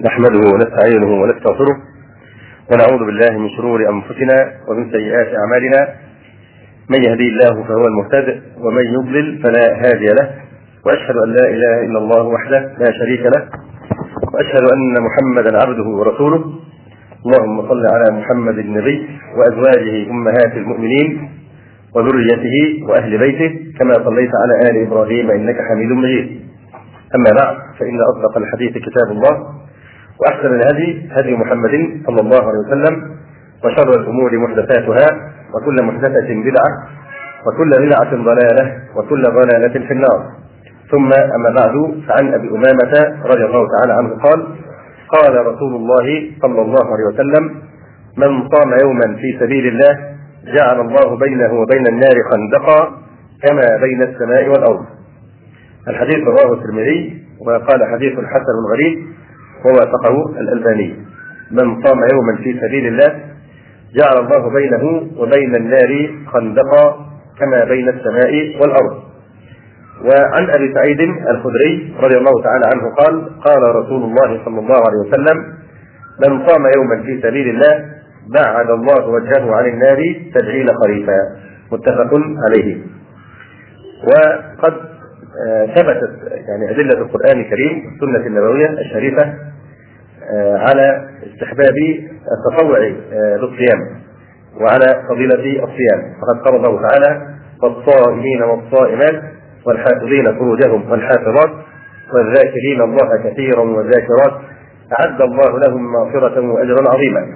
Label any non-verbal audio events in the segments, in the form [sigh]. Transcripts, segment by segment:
نحمده ونستعينه ونستغفره ونعوذ بالله من شرور أنفسنا ومن سيئات أعمالنا. من يهدي الله فهو المهتد ومن يضلل فلا هادي له. وأشهد أن لا إله إلا الله وحده لا شريك له. وأشهد أن محمدا عبده ورسوله. اللهم صل على محمد النبي وأزواجه أمهات المؤمنين وذريته وأهل بيته كما صليت على آل إبراهيم إنك حميد مجيد. أما بعد فإن أصدق الحديث كتاب الله. وأحسن الهدي هدي محمد صلى الله عليه وسلم وشر الأمور محدثاتها وكل محدثة بدعة وكل بدعة ضلالة وكل ضلالة في النار. ثم أما بعد فعن أبي أمامة رضي الله تعالى عنه قال قال رسول الله صلى الله عليه وسلم من صام يوما في سبيل الله جعل الله بينه وبين النار خندقا كما بين السماء والأرض. الحديث رواه الترمذي وقال حديث حسن غريب ووافقه الألباني. من صام يوما في سبيل الله جعل الله بينه وبين النار خندقا كما بين السماء والأرض. وعن أبي سعيد الخدري رضي الله تعالى عنه قال قال رسول الله صلى الله عليه وسلم من صام يوما في سبيل الله بعد الله وجهه عن النار سبعين خريفا. متفق عليه. وقد ثبتت يعني أدلة القرآن الكريم والسنة النبوية الشريفة على استحباب التطوع للصيام وعلى فضيلة الصيام. فقد الله تعالى والصائمين والصائمات والحافظين فروجهم والحافظات والذاكرين الله كثيرا والذاكرات أعد الله لهم مغفرة وأجرا عظيما.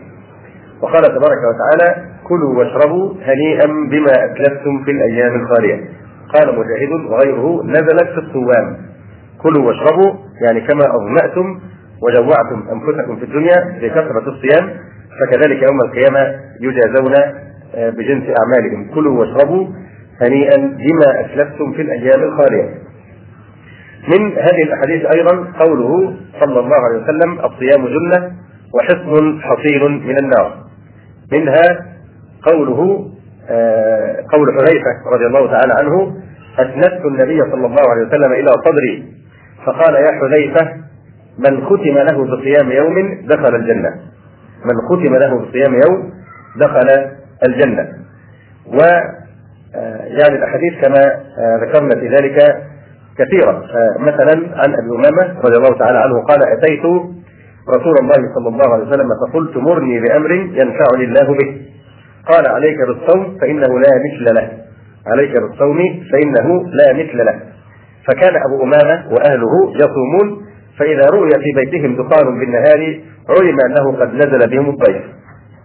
وقال تبارك وتعالى كلوا واشربوا هنيئا بما أتلفتم في الأيام الخالية. قال مجاهد وغيره نزلت في الصوام. كلوا واشربوا يعني كما أظمأتم وجوعتم أنفسكم في الدنيا بكثرة الصيام فكذلك يوم القيامة يجازون بجنس أعمالهم. كلوا واشربوا هنيئا بما أسلفتم في الأيام الخالية. من هذه الأحاديث أيضا قوله صلى الله عليه وسلم الصيام جنة وحصن حصين من النار. منها قوله آه قول حذيفة رضي الله تعالى عنه أسندت النبي صلى الله عليه وسلم إلى صدري. فقال يا حذيفة من ختم له بصيام يوم دخل الجنة. من ختم له بصيام يوم دخل الجنة. و يعني الأحاديث كما ذكرنا في ذلك كثيرا مثلا عن أبي أمامة رضي الله تعالى عنه قال أتيت رسول الله صلى الله عليه وسلم فقلت مرني بأمر ينفعني الله به. قال عليك بالصوم فإنه لا مثل له. عليك بالصوم فإنه لا مثل له. فكان أبو أمامة وأهله يصومون فإذا رؤي في بيتهم دخان بالنهار علم أنه قد نزل بهم الضيف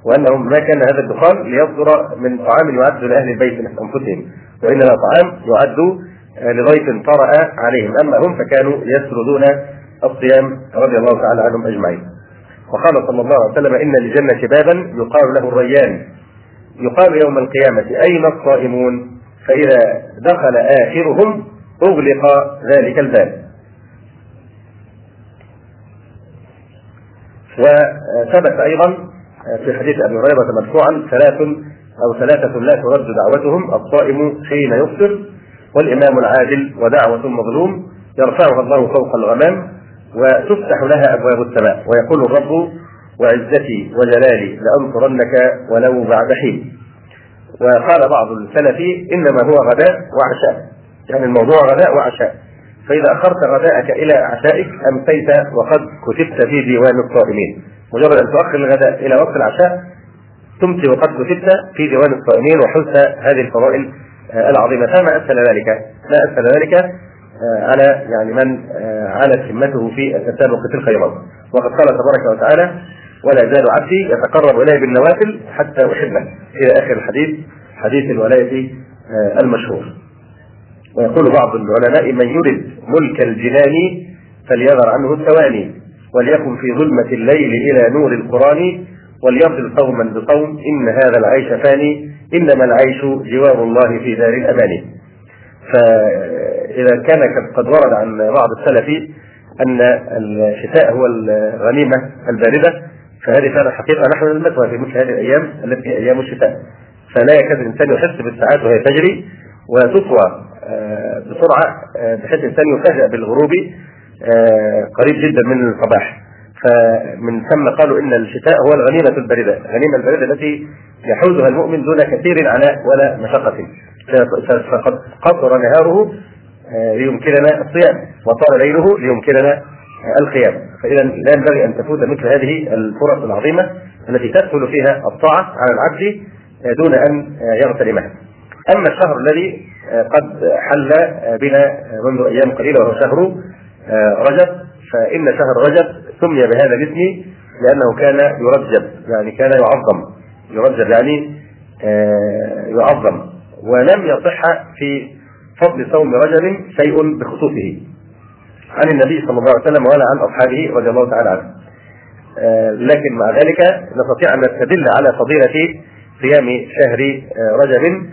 وأنهم ما كان هذا الدخان ليصدر من طعام يعد لأهل البيت من أنفسهم وإنما طعام يعد لضيف طرأ عليهم. أما هم فكانوا يسردون الصيام رضي الله تعالى عنهم أجمعين. وقال صلى الله عليه وسلم إن للجنه بابا يقال له الريان. يقال يوم القيامة أين الصائمون؟ فإذا دخل آخرهم أغلق ذلك الباب. وثبت أيضا في حديث أبي هريرة مرفوعا ثلاث أو ثلاثة لا ترد دعوتهم الصائم حين يفطر والإمام العادل ودعوة المظلوم يرفعها الله فوق الغمام وتفتح لها أبواب السماء ويقول الرب وعزتي وجلالي لأنصرنك ولو بعد حين. وقال بعض السلف إنما هو غداء وعشاء. يعني الموضوع غداء وعشاء. فإذا أخرت غداءك إلى عشائك أمسيت وقد كتبت في ديوان الصائمين. مجرد أن تؤخر الغداء إلى وقت العشاء تمسي وقد كتبت في ديوان الصائمين وحزت هذه الفضائل العظيمة. فما أسهل ذلك؟ ما أسهل ذلك؟ على يعني من علت همته في التسابق في الخيرات وقد قال تبارك وتعالى ولا يزال عبدي يتقرب إلي بالنوافل حتى أحبه. إلى آخر الحديث حديث الولاية المشهور. ويقول بعض العلماء من يرد ملك الجنان فليذر عنه الثواني وليكن في ظلمة الليل إلى نور القرآن وليصل صوما بصوم إن هذا العيش فاني إنما العيش جوار الله في دار الأمان. فإذا كان قد ورد عن بعض السلف أن الشتاء هو الغنيمة الباردة فهذه فعلا حقيقة. نحن نلمسها في مثل هذه الأيام التي هي أيام الشتاء. فلا يكاد الإنسان يحس بالساعات وهي تجري وتطوى بسرعة بحيث الإنسان يفاجأ بالغروب قريب جدا من الصباح فمن ثم قالوا إن الشتاء هو الغنيمة البارده، الغنيمة البارده التي يحوزها المؤمن دون كثير عناء ولا مشقة. فقد قصر نهاره آه، ليمكننا الصيام وطال ليله ليمكننا القيام فإذا لا ينبغي أن تفوت مثل هذه الفرص العظيمة التي تسهل فيها الطاعة على العبد آه، دون أن يغتنمها. أما الشهر الذي آه، قد حل بنا منذ أيام قليلة وهو شهر رجب. فإن شهر رجب سمي بهذا الاسم لأنه كان يرجب يعني كان يعظم. يرجب يعني يعظم. ولم يصح في فضل صوم رجب شيء بخصوصه. عن النبي صلى الله عليه وسلم ولا عن أصحابه رضي الله تعالى عنهم. آه، لكن مع ذلك نستطيع أن نستدل على فضيلة صيام شهر آه، رجب.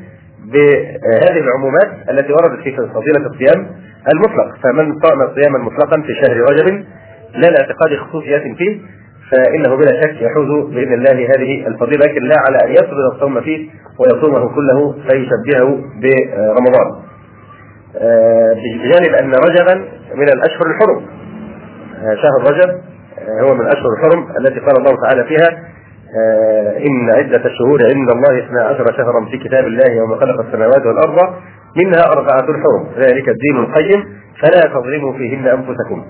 بهذه العمومات التي وردت في فضيلة الصيام المطلق فمن صام صياما مطلقا في شهر رجب لا لاعتقاد خصوصيات فيه فإنه بلا شك يحوز بإذن الله هذه الفضيلة لكن لا على أن يفرض الصوم فيه ويصومه كله فيشبهه برمضان. آه، بجانب أن رجبا من الأشهر الحرم آه، شهر رجب آه، هو من الاشهر الحرم التي قال الله تعالى فيها إن عدة الشهور عند الله اثنا عشر شهرا في كتاب الله يوم خلق السماوات والأرض منها أربعة حرم ذلك الدين القيم فلا تظلموا فيهن أنفسكم.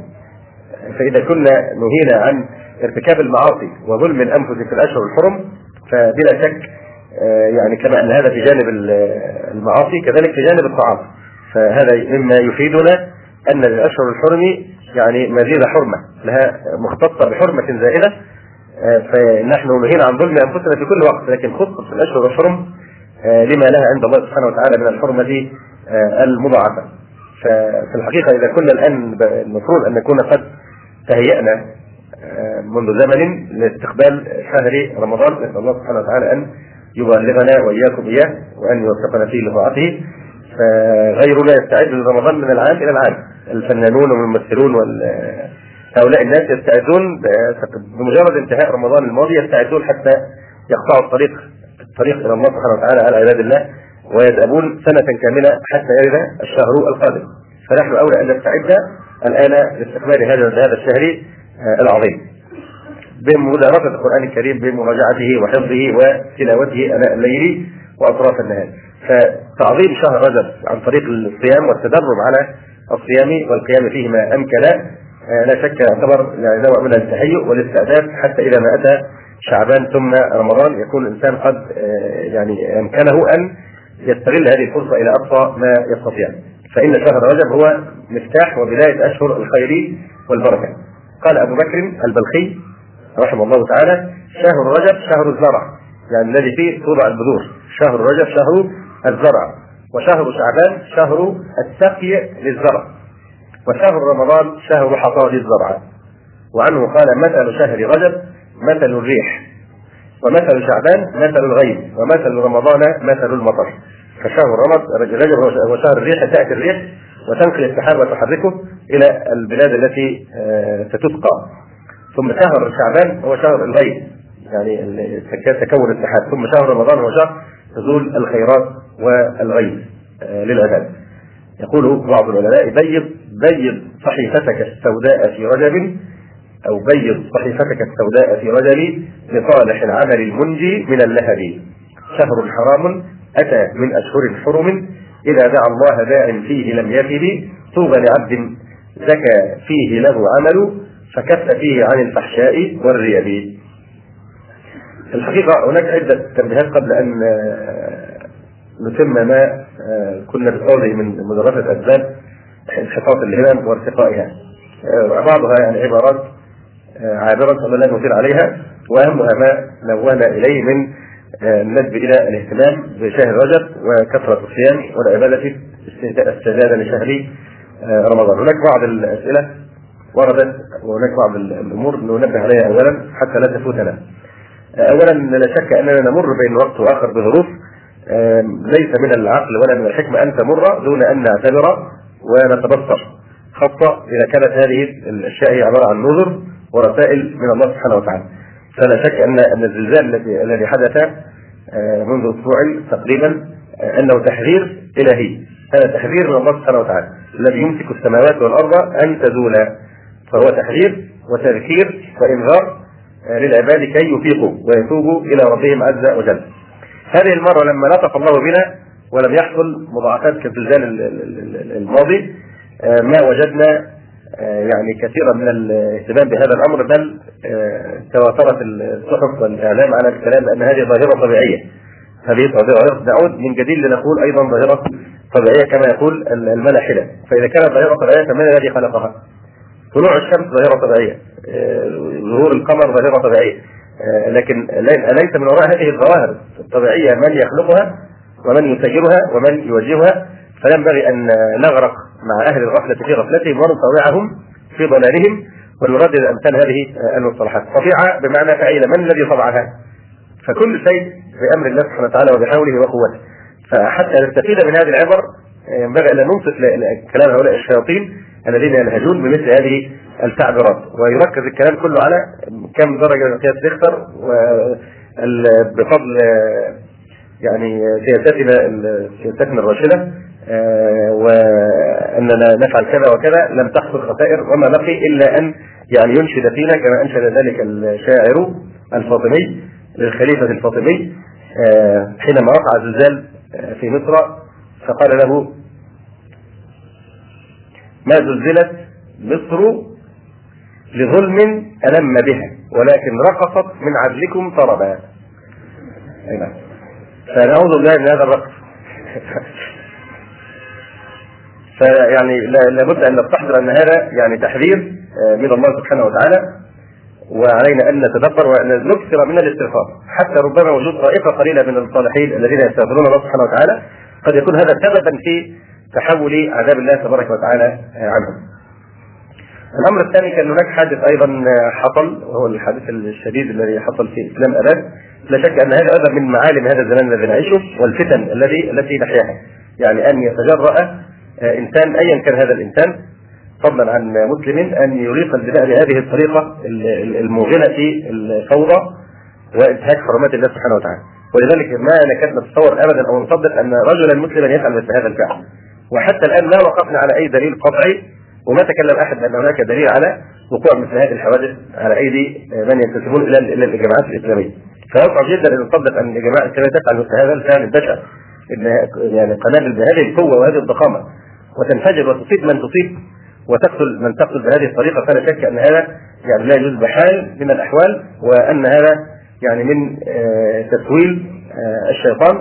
فإذا كنا نهينا عن ارتكاب المعاصي وظلم الأنفس في الأشهر الحرم فبلا شك يعني كما أن هذا في جانب المعاصي كذلك في جانب الطعام. فهذا مما يفيدنا أن الأشهر الحرم يعني مزيد حرمة لها مختصة بحرمة زائده آه، فنحن نهينا عن ظلم أنفسنا في كل وقت لكن خصت في الأشهر الحرم آه، لما لها عند الله سبحانه وتعالى من الحرمة آه، المضاعفة. ففي الحقيقة إذا كنا الآن المفروض أن نكون قد تهيأنا منذ زمن لاستقبال شهر رمضان نسأل الله سبحانه وتعالى أن يبلغنا وإياكم إياه وأن يوفقنا فيه لطاعته فغيرنا يستعد لرمضان من العام إلى العام الفنانون والممثلون وال هؤلاء الناس يستعدون بمجرد انتهاء رمضان الماضي يستعدون حتى يقطعوا الطريق الطريق إلى الله سبحانه وتعالى على عباد الله ويذهبون سنة كاملة حتى يرد الشهر القادم. فنحن أولى أن نستعد الآن لاستقبال هذا هذا الشهر آه، العظيم. بمدارسة القرآن الكريم بمراجعته وحفظه وتلاوته أناء الليل وأطراف النهار. فتعظيم شهر رجب عن طريق الصيام والتدرب على الصيام والقيام فيه ما أمكن لا شك يعتبر يعني نوع من التهيؤ والاستعداد حتى إذا ما أتى شعبان ثم رمضان يكون الإنسان قد آه، يعني أمكنه أن يستغل هذه الفرصة إلى أقصى ما يستطيع. فإن شهر رجب هو مفتاح وبداية أشهر الخير والبركة. قال أبو بكر البلخي رحمه الله تعالى: شهر رجب شهر الزرع يعني الذي فيه توضع البذور، شهر رجب شهر الزرع وشهر شعبان شهر السقي للزرع وشهر رمضان شهر حصاد الزرع. وعنه قال مثل شهر رجب مثل الريح ومثل شعبان مثل الغيث ومثل رمضان مثل المطر. فشهر رجب هو شهر الريح تأتي الريح وتنقل السحاب وتحركه إلى البلاد التي آه، ستسقى ثم شهر شعبان هو شهر الغيث يعني تكون السحاب ثم شهر رمضان هو شهر نزول الخيرات والغيث آه، للعباد. يقول بعض العلماء بيض بيض صحيفتك السوداء في رجب أو بيض صحيفتك السوداء في رجب لصالح العمل المنجي من اللهب. شهر حرام أتى من أشهر حرم. إذا دعا الله داع فيه لم يفد طوبى لعبد زكى فيه له عمل فكف فيه عن الفحشاء والريب. الحقيقة هناك عدة تنبيهات قبل أن نتم ما آه، كنا بصدده من مدرسة أسباب انحطاط الهمم وارتقائها. آه، بعضها يعني عبارات آه، عابرة الله نطير عليها. وأهمها ما نوهنا إليه من الندب إلى الاهتمام بشهر رجب وكثرة الصيام والعبادة استعدادا لشهر رمضان. هناك بعض الأسئلة وردت وهناك بعض الأمور ننبه عليها أولا حتى لا تفوتنا. اولا لا شك أننا نمر بين وقت وآخر بظروف. ليس من العقل ولا من الحكمة أن تمر دون أن نعتبر ونتبصر. خاصة إذا كانت هذه الأشياء هي عبارة عن نذر ورسائل من الله سبحانه وتعالى. فلا شك ان أن الزلزال الذي الذي حدث منذ أسبوع تقريبا أنه تحذير إلهي. هذا تحذير من الله سبحانه وتعالى. الذي يمسك السماوات والأرض أن تزولا فهو تحذير وتذكير وإنذار للعباد كي يفيقوا ويتوبوا إلى ربهم عز وجل. هذه المرة لما لطف الله بنا ولم يحصل مضاعفات كالزلزال الماضي ما وجدنا يعني كثيرا من الاهتمام بهذا الأمر بل تواترت الصحف والإعلام على الكلام بان هذه ظاهرة طبيعية. هذه ظاهره نعود من جديد لنقول أيضا ظاهرة طبيعية كما يقول الملاحدة. فإذا كانت ظاهرة طبيعية فمن الذي خلقها؟ طلوع الشمس ظاهرة طبيعية. ظهور القمر ظاهرة طبيعية. لكن ليس من وراء هذه الظواهر الطبيعية من يخلقها ومن يسيرها ومن يوجهها؟ فينبغي أن نغرق مع أهل الغفله في غفلتهم ونطاوعهم في ضلالهم ونردد أمثال هذه المصطلحات. طبيعه بمعنى فعيلة من الذي طبعها؟ فكل شيء بأمر الله سبحانه وتعالى وبحوله وقوته. فحتى نستفيد من هذه العبر ينبغي أن ننصت كلام هؤلاء الشياطين الذين يلهجون بمثل هذه التعبيرات ويركز الكلام كله على كم درجة قياس ريختر بفضل يعني سياستنا سياستنا الراشدة آه، وأننا نفعل كذا وكذا لم تحصل خسائر وما بقي إلا أن يعني ينشد فينا كما أنشد ذلك الشاعر الفاطمي للخليفه الفاطمي حينما وقع زلزال في مصر فقال له ما زلزلت مصر لظلم ألم بها ولكن رقصت من عدلكم طربا نعم. فنعوذ بالله من هذا الرقص [laughs] فيعني لابد أن نستحضر أن هذا يعني تحذير آه، من الله سبحانه وتعالى وعلينا أن نتدبر ونكثر من الاستغفار حتى ربما وجود طائفة قليلة من الصالحين الذين يستغفرون الله سبحانه وتعالى قد يكون هذا سببا في تحول عذاب الله تبارك وتعالى آه، عنهم. الأمر الثاني كان هناك حادث أيضا حصل وهو الحادث الشديد الذي حصل في إسلام آباد. لا شك أن هذا أيضا من معالم هذا الزمان الذي نعيشه والفتن الذي التي نحياها. يعني أن يتجرأ آه، إنسان ايا كان هذا الإنسان فضلا عن مسلم أن يريق البناء بهذه الطريقة الموغلة في الفوضى وإنتهاك حرمات الله سبحانه وتعالى. ولذلك ما نكاد نتصور ابدا أو نصدق أن رجلا مسلما يفعل مثل هذا الفعل. وحتى الآن ما وقفنا على أي دليل قطعي وما تكلم أحد بأن هناك دليل على وقوع مثل هذه الحوادث على أيدي من ينتسبون إلى إلى الجماعات الإسلامية. فيصعب جدا أن نصدق أن الجماعه الإسلامية تفعل مثل هذا الفعل البشع إن يعني قنابل بهذه القوة وهذه الضخامة. وتنفجر وتصيب من تصيب وتقتل من تقتل بهذه الطريقة. فلا شك أن هذا يعني لا يجوز بحال من الأحوال وأن هذا يعني من آه، تسويل آه، الشيطان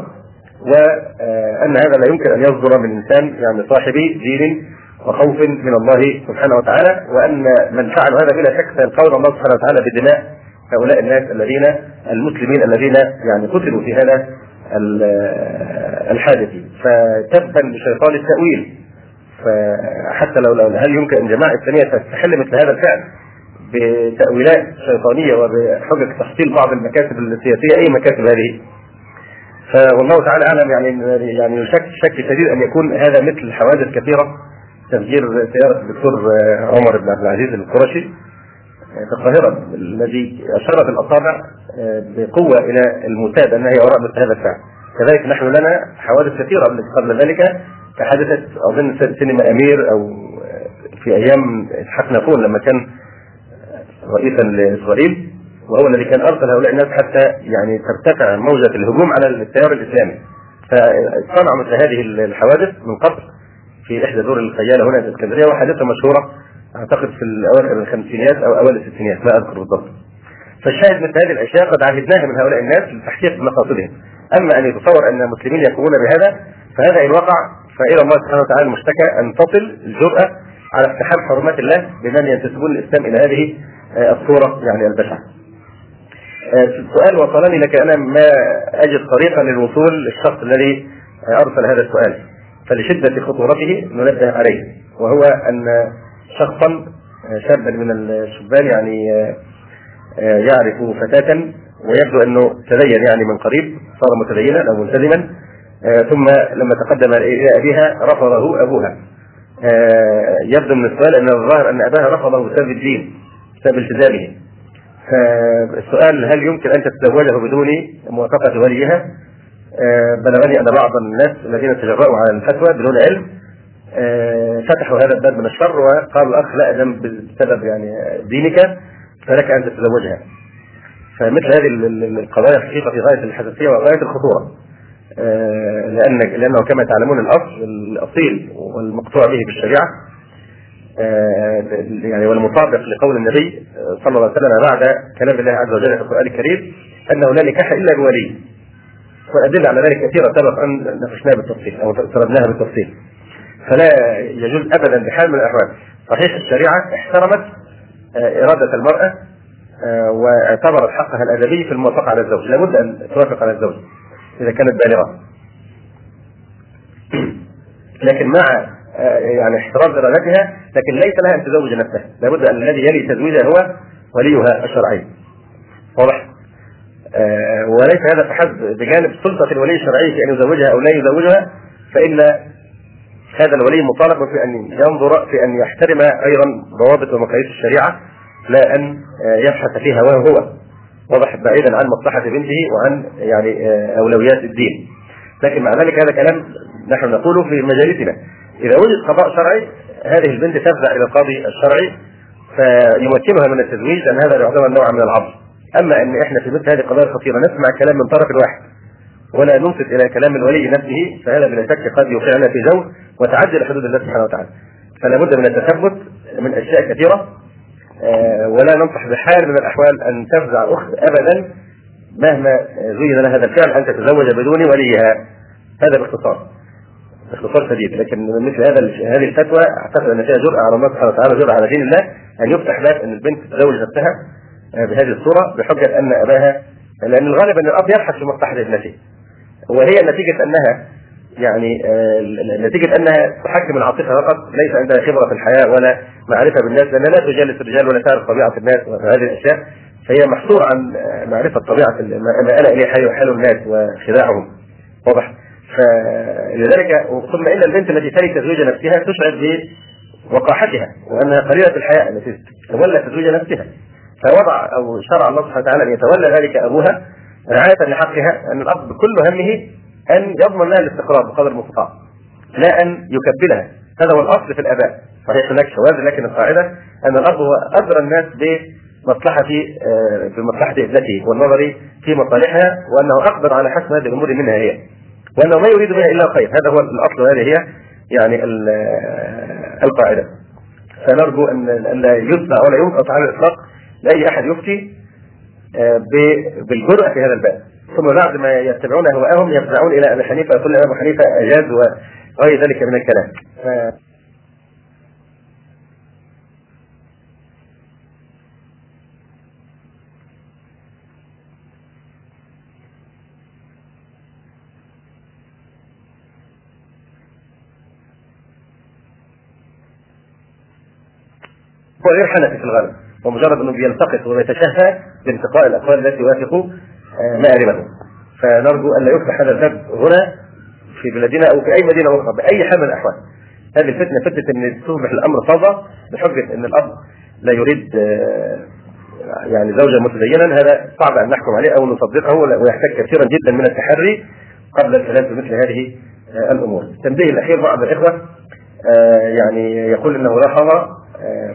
وأن هذا لا يمكن أن يصدر من إنسان يعني صاحب دين وخوف من الله سبحانه وتعالى وأن من فعل هذا بلا شك سيلقون الله سبحانه وتعالى بدماء هؤلاء الناس الذين المسلمين الذين يعني قتلوا في هذا الحادث. فتبا لشيطان التأويل. فحتى لو هل يمكن أن جماعة اسلاميه تستحل مثل هذا الفعل بتأويلات شيطانية وبحجج تحصيل بعض المكاسب السياسية؟ أي مكاسب هذه؟ فوالله تعالى أعلم يعني يعني يشك شك شديد أن يكون هذا مثل حوادث كثيرة. تفجير سيارة الدكتور عمر بن عبد العزيز القرشي في القاهرة الذي اشارت الأصابع بقوة إلى المتاب انها هي وراء هذا الفعل. كذلك نحن لنا حوادث كثيرة قبل ذلك فحدثت أظن سينما أمير أو في أيام إسحاق نافون لما كان رئيسا لإسرائيل وهو الذي كان أرسل هؤلاء الناس حتى يعني ترتفع موجة الهجوم على التيار الإسلامي. فصنعوا مثل هذه الحوادث من قبل في إحدى دور الخياله هنا في إسكندرية وحادثه مشهورة أعتقد في الأواخر الخمسينيات أو أوائل الستينيات لا أذكر بالضبط. فالشاهد مثل هذه الأشياء قد عهدناها من هؤلاء الناس لتحقيق مقاصدهم. أما أن يتصور أن المسلمين يقومون بهذا فهذا إن وقع فإلى الله سبحانه وتعالى المشتكى أن تصل الجرأة على اقتحام حرمات الله بمن ينتسبون الإسلام إلى هذه آه، الصورة يعني البشعة. آه، السؤال وصلني لك أنا ما أجد طريقا للوصول للشخص الذي آه، أرسل هذا السؤال. فلشدة خطورته ننبه عليه وهو أن شخصا شابا من الشبان يعني يعرف فتاة ويبدو أنه تدين يعني من قريب صار متدينا أو ملتزما آه، ثم لما تقدم إلى أبيها رفضه أبوها آه، يبدو من السؤال أن الظاهر أن أباها رفضه بسبب الدين بسبب التزامه فالسؤال هل يمكن أن تتزوجه بدون موافقة وليها؟ بلغني أن بعض الناس الذين تجرؤوا على الفتوى بدون علم آه، فتحوا هذا الباب من الشر وقالوا الاخ لا دم بسبب يعني دينك فلك أن تتزوجها. فمثل هذه القضايا حقيقه في غاية الحساسية وغاية الخطورة. آه، لأن لأنه كما تعلمون الأصل الأصيل والمقطوع به بالشريعة آه، يعني والمطابق لقول النبي صلى الله عليه وسلم بعد كلام الله عز وجل في القرآن الكريم انه لا نكاح إلا بولي. والأدلة على ذلك كثيرة سبق أن ناقشناها بالتفصيل أو سردناها بالتفصيل. فلا يجوز ابدا بحال من الأحوال. صحيح الشريعة احترمت آه، إرادة المرأة آه، واعتبرت حقها الأدبي في الموافقة على الزوج. لابد أن توافق على الزوج إذا كانت بالغة. [clears throat] لكن مع آه، يعني احترام إرادتها لكن ليس لها أن تزوج نفسها. لابد أن الذي يلي تزويجها هو وليها الشرعي. وليس هذا فحسب بجانب سلطة الولي الشرعي في أن يزوجها أو لا يزوجها فإن هذا الولي مطالب في أن ينظر في أن يحترم أيضا ضوابط ومقاييس الشريعة لا أن يبحث في هواه هو. واضح بعيدا عن مصلحة بنته وعن يعني أولويات الدين. لكن مع ذلك هذا كلام نحن نقوله في مجالسنا. إذا وجد قضاء شرعي هذه البنت تفزع إلى القاضي الشرعي فيمكنها من التزويج لأن هذا يعتبر نوعا من العبد أما أن إحنا في مثل هذه القضايا الخطيرة نسمع كلام من طرف واحد ولا ننصت إلى كلام الولي نفسه فهذا بلا شك قد يوقعنا في جو وتعدي حدود الله سبحانه وتعالى. فلا بد من التثبت من أشياء كثيرة آه، ولا ننصح بحال من الأحوال أن تفزع أخت ابدا مهما زين لها هذا الفعل أن تتزوج بدون وليها. هذا باختصار باختصار شديد. لكن مثل هذا هذه الفتوى أعتقد أن فيها جرأة على الله سبحانه وتعالى جرأة على دين الله أن يفتح باب أن البنت تتزوج نفسها. بهذه الصورة بحجة أن أباها لأن الغالب أن الأب يبحث في مصلحة ابنته. وهي نتيجة أنها يعني آه، نتيجة أنها تحكم العاطفة فقط ليس عندها خبرة في الحياة ولا معرفة بالناس لأنها لا تجالس الرجال ولا تعرف طبيعة الناس وهذه الأشياء. فهي محصورة عن معرفة طبيعة ما أنا إليه حال حال الناس وخداعهم. واضح؟ فلذلك ثم إن البنت التي تلي تزويج نفسها تشعر بوقاحتها وأنها قليلة الحياء التي تولى تزويج نفسها. فوضع أو شرع الله سبحانه وتعالى أن يتولى ذلك أبوها رعاية لحقها أن الأب كل همه أن يضمن لها الاستقرار بقدر المستطاع لا أن يكبلها. هذا هو الأصل في الآباء. صحيح هناك شواذ لكن القاعدة أن الأب هو أدرى الناس بمصلحة آه، بمصلحة ابنته والنظر في مصالحها وأنه أقدر على حسم هذه الأمور منها هي. وأنه ما يريد بها إلا الخير. هذا هو الأصل وهذه هي يعني آه، القاعدة. فنرجو أن لا يتبع ولا ينقص على الإطلاق لأي أحد يفتي آه، بالجرأة في هذا الباب ثم بعد ما يتبعون أهواءهم يفزعون إلى أبي حنيفة يقول أبو حنيفة أجاز وغير ذلك من الكلام. هو غير حنفي في الغالب ومجرد أنه بيلتقط ويتشهى بانتقاء الأقوال التي توافق آه، مآربه فنرجو أن لا يفتح هذا الباب هنا في بلادنا أو في أي مدينة أخرى بأي حال من الأحوال هذه الفتنة فتنة إن تصبح الأمر فوضى بحجة إن الأب لا يريد آه، يعني زوجا متدينا هذا صعب أن نحكم عليه أو نصدقه ويحتاج كثيرا جدا من التحري قبل الكلام في مثل هذه آه، الأمور. التنبيه الأخير بعض الإخوة يعني يقول إنه لاحظ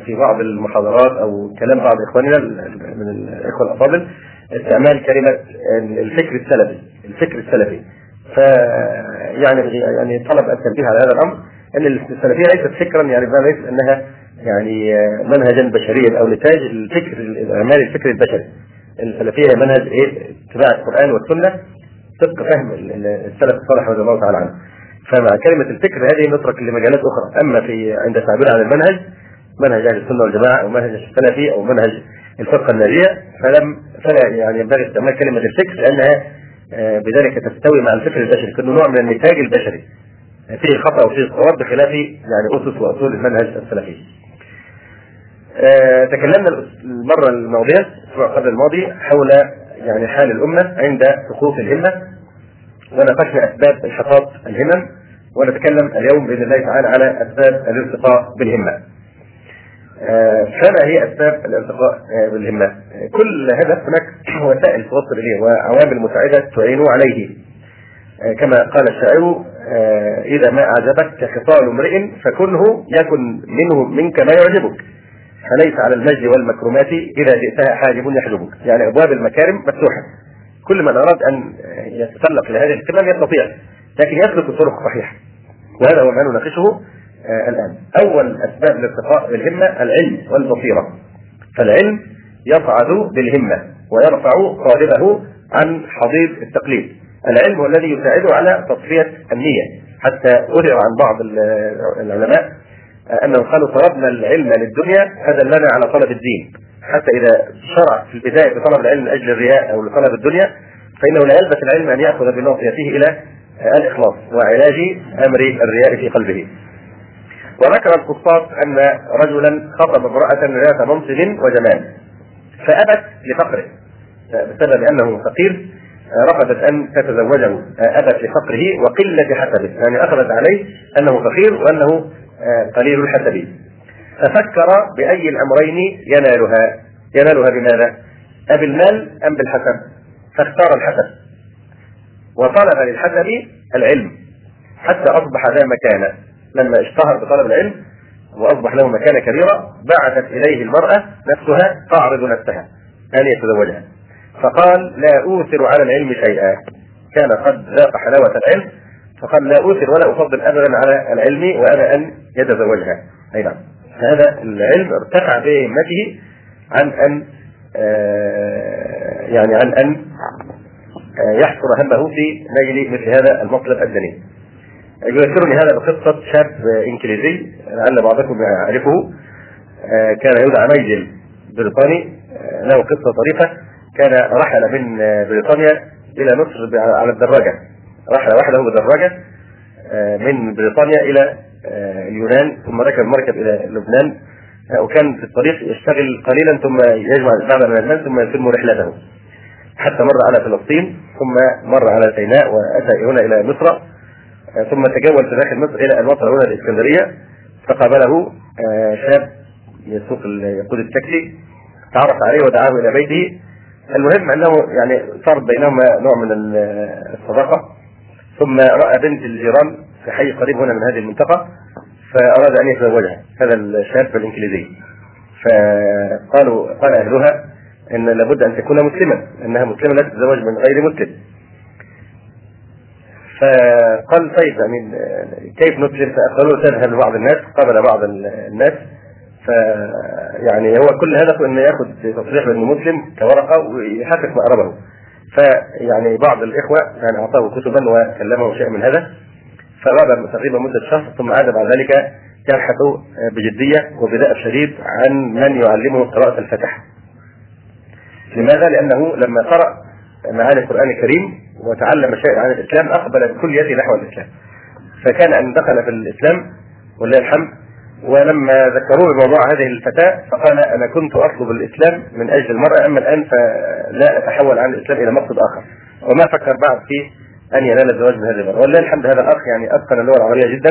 في بعض المحاضرات أو كلام بعض إخواننا من الإخوة الأفاضل استعمال كلمة الفكر السلفي الفكر السلفي. ف يعني يعني طلب التنبيه على هذا الأمر إن السلفية ليست فكرا يعني ليس إنها يعني منهجا بشريا أو نتاج الفكر الاعمال الفكر البشري. السلفية هي منهج إيه؟ اتباع القرآن والسنة طبق فهم السلف الصالح رضي الله تعالى عنه. فمع كلمة الفكر هذه نترك لمجالات أخرى. أما في عند التعبير عن المنهج منهج أهل السنة والجماعة أو منهج السلفي أو منهج الفرقه الناجيه فلم فلا يعني ينبغي استعمال كلمة الفكر لأنها آه، بذلك تستوي مع الفكر البشري كأنه نوع من النتاج البشري فيه خطأ وفيه صواب بخلاف يعني أسس وأصول المنهج السلفي. آه، تكلمنا المرة الماضية الأسبوع قبل الماضي حول يعني حال الأمة عند سقوط الهمة وناقشنا أسباب انحطاط الهمم ونتكلم اليوم بإذن الله تعالى على أسباب الارتقاء بالهمة. فما هي أسباب الالتقاء بالهمات؟ كل هدف هناك وسائل توصل اليه وعوامل مساعدة تعين عليه. كما قال الشاعر إذا ما أعجبك خصال امرئ فكنه يكن منه منك ما يعجبك. فليس على المجد والمكرمات إذا جئتها حاجب يحجبك. يعني أبواب المكارم مفتوحة. كل من أراد أن يتسلق لهذه الاهتمام يستطيع لكن يسلك الطرق صحيحة. وهذا هو ما نناقشه. الآن. أول أسباب الارتقاء بالهمة العلم والبصيرة فالعلم يصعد بالهمة ويرفع طالبه عن حضيض التقليد. العلم هو الذي يساعده على تصفية النية. حتى أثر عن بعض العلماء أنهم قالوا طلبنا العلم للدنيا فدلنا على طلب الدين. حتى إذا شرع في البداية بطلب العلم لأجل الرياء أو لطلب الدنيا فإنه لا يلبس العلم أن يأخذ بناصيته إلى الإخلاص وعلاج أمر الرياء في قلبه. وذكر القصاص أن رجلا خطب امرأة ذات منصب وجمال فأبت لفقره بسبب أنه فقير رفضت أن تتزوجه أبت لفقره وقلة حسبه يعني أخذت عليه أنه فقير وأنه قليل الحسب ففكر بأي الأمرين ينالها ينالها بماذا؟ أبالمال أم بالحسب؟ فاختار الحسب وطلب للحسب العلم حتى أصبح ذا مكانة لما اشتهر بطلب العلم وأصبح له مكانة كبيرة بعثت إليه المرأة نفسها تعرض نفسها أن يتزوجها. فقال لا أوثر على العلم شيئا. كان قد ذاق حلاوة العلم فقال لا أوثر ولا أفضل أبدا على العلم وأنا أن يتزوجها. أي نعم. هذا العلم ارتفع بهمته عن أن آه يعني عن أن آه يحصر همه في نيل مثل هذا المطلب الدني يذكرني هذا بقصة شاب إنجليزي لعل بعضكم يعرفه آه كان يدعى ميجل بريطاني آه، له قصة طريفة كان رحل من بريطانيا إلى مصر على الدراجة. رحل وحده بدراجة آه، من بريطانيا إلى اليونان ثم ركب مركب إلى لبنان وكان في الطريق يشتغل قليلا ثم يجمع من المال ثم يتم رحلته. حتى مر على فلسطين ثم مر على سيناء وأتى هنا إلى مصر. ثم تجول في داخل مصر إلى وصل هنا الإسكندرية فقابله شاب يسوق يقود التاكسي تعرف عليه ودعاه إلى بيته. المهم أنه يعني صار بينهما نوع من الصداقة. ثم رأى بنت الجيران في حي قريب هنا من هذه المنطقة فأراد أن يتزوجها هذا الشاب الإنجليزي. فقالوا قال أهلها إن لابد أن تكون مسلما إنها مسلمة لا تتزوج من غير مسلم. فقال طيب يعني كيف نسلم فقالوا تذهب لبعض الناس قابل بعض الناس ف يعني هو كل هدفه إنه يأخذ تصريح بأنه مسلم كورقة ويحقق مقربه فيعني بعض الإخوة يعني أعطاه كتبا وكلمه شيء من هذا فغاب تقريبا مدة شهر ثم عاد بعد ذلك يبحث بجدية وبداء شديد عن من يعلمه قراءة الفتح. لماذا؟ لأنه لما قرأ معاني القرآن الكريم وتعلم شيئا عن الإسلام أقبل بكل يده نحو الإسلام. فكان أن دخل في الإسلام ولله الحمد ولما ذكروه بموضوع هذه الفتاة فقال أنا كنت أطلب الإسلام من أجل المرأة أما الآن فلا أتحول عن الإسلام إلى مقصد آخر. وما فكر بعد في أن ينال الزواج من هذه المرأة. ولله الحمد هذا الأخ يعني أتقن اللغة العربية جدا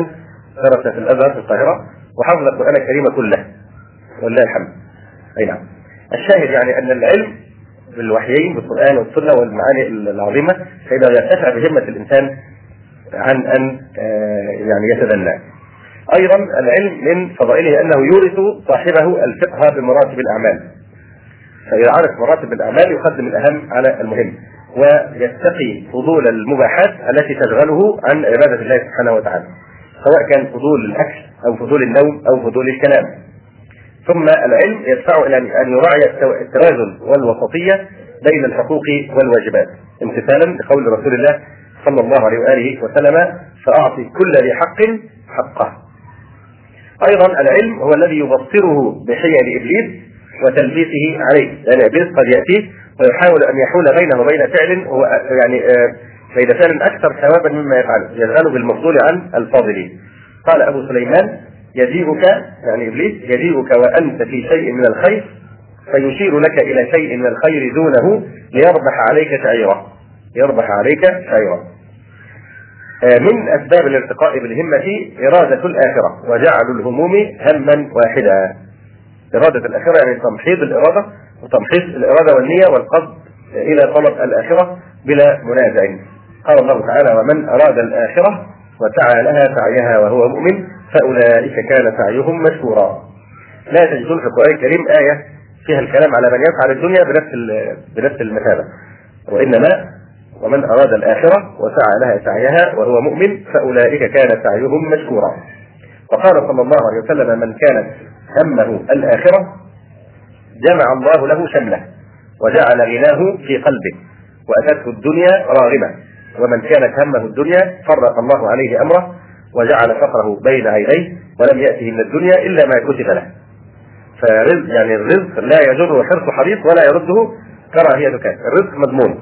درس في الأزهر في القاهرة وحفظ القرآن الكريم كله. ولله الحمد. أي نعم. الشاهد يعني أن العلم بالوحيين بالقرآن والسنة والمعاني العظيمة فإذا يرتفع بهمة الإنسان عن أن آه، يعني يتدنى. أيضا العلم من فضائله أنه يورث صاحبه الفقه بمراتب الأعمال. فإذا عرف مراتب الأعمال يقدم الأهم على المهم ويتقي فضول المباحات التي تشغله عن عبادة الله سبحانه وتعالى سواء كان فضول الأكل أو فضول النوم أو فضول الكلام. ثم العلم يدفعه إلى أن يراعي التوازن والوسطية بين الحقوق والواجبات. امتثالا لقول رسول الله صلى الله عليه وآله وسلم فأعطي كل ذي حق حقه. أيضا العلم هو الذي يبصره بحيل إبليس وتلبيسه عليه. لأن إبليس قد ياتيه ويحاول أن يحول بينه وبين فعل هو يعني آه، بين فعل أكثر ثوابا مما يفعله يشغله بالمفضول عن الفاضلين. قال أبو سليمان يجيئك يعني إبليس يجيئك وأنت في شيء من الخير فيشير لك إلى شيء من الخير دونه ليربح عليك شعيره يربح عليك شعيره آه، من أسباب الارتقاء بالهمة إرادة الآخرة وجعل الهموم هما واحدا. إرادة الآخرة يعني تمحيض الإرادة وتمحيص الإرادة والنية والقصد إلى طلب الآخرة بلا منازع. قال الله تعالى: ومن أراد الآخرة وسعى لها سعيها وهو مؤمن فأولئك كان سعيهم مشكورا. لا تجدون في القرآن الكريم آية فيها الكلام على من يفعل الدنيا بنفس بنفس المثابة. وإنما ومن أراد الآخرة وسعى لها سعيها وهو مؤمن فأولئك كان سعيهم مشكورا. وقال صلى الله عليه وسلم من كانت همه الآخرة جمع الله له شمله وجعل غناه في قلبه وأتته الدنيا راغمة ومن كانت همه الدنيا فرق الله عليه أمره وجعل فقره بين عينيه ولم يأته من الدنيا إلا ما كتب له. فرزق يعني الرزق لا يجره حرص حريص ولا يرده كراهية كان الرزق مضمون.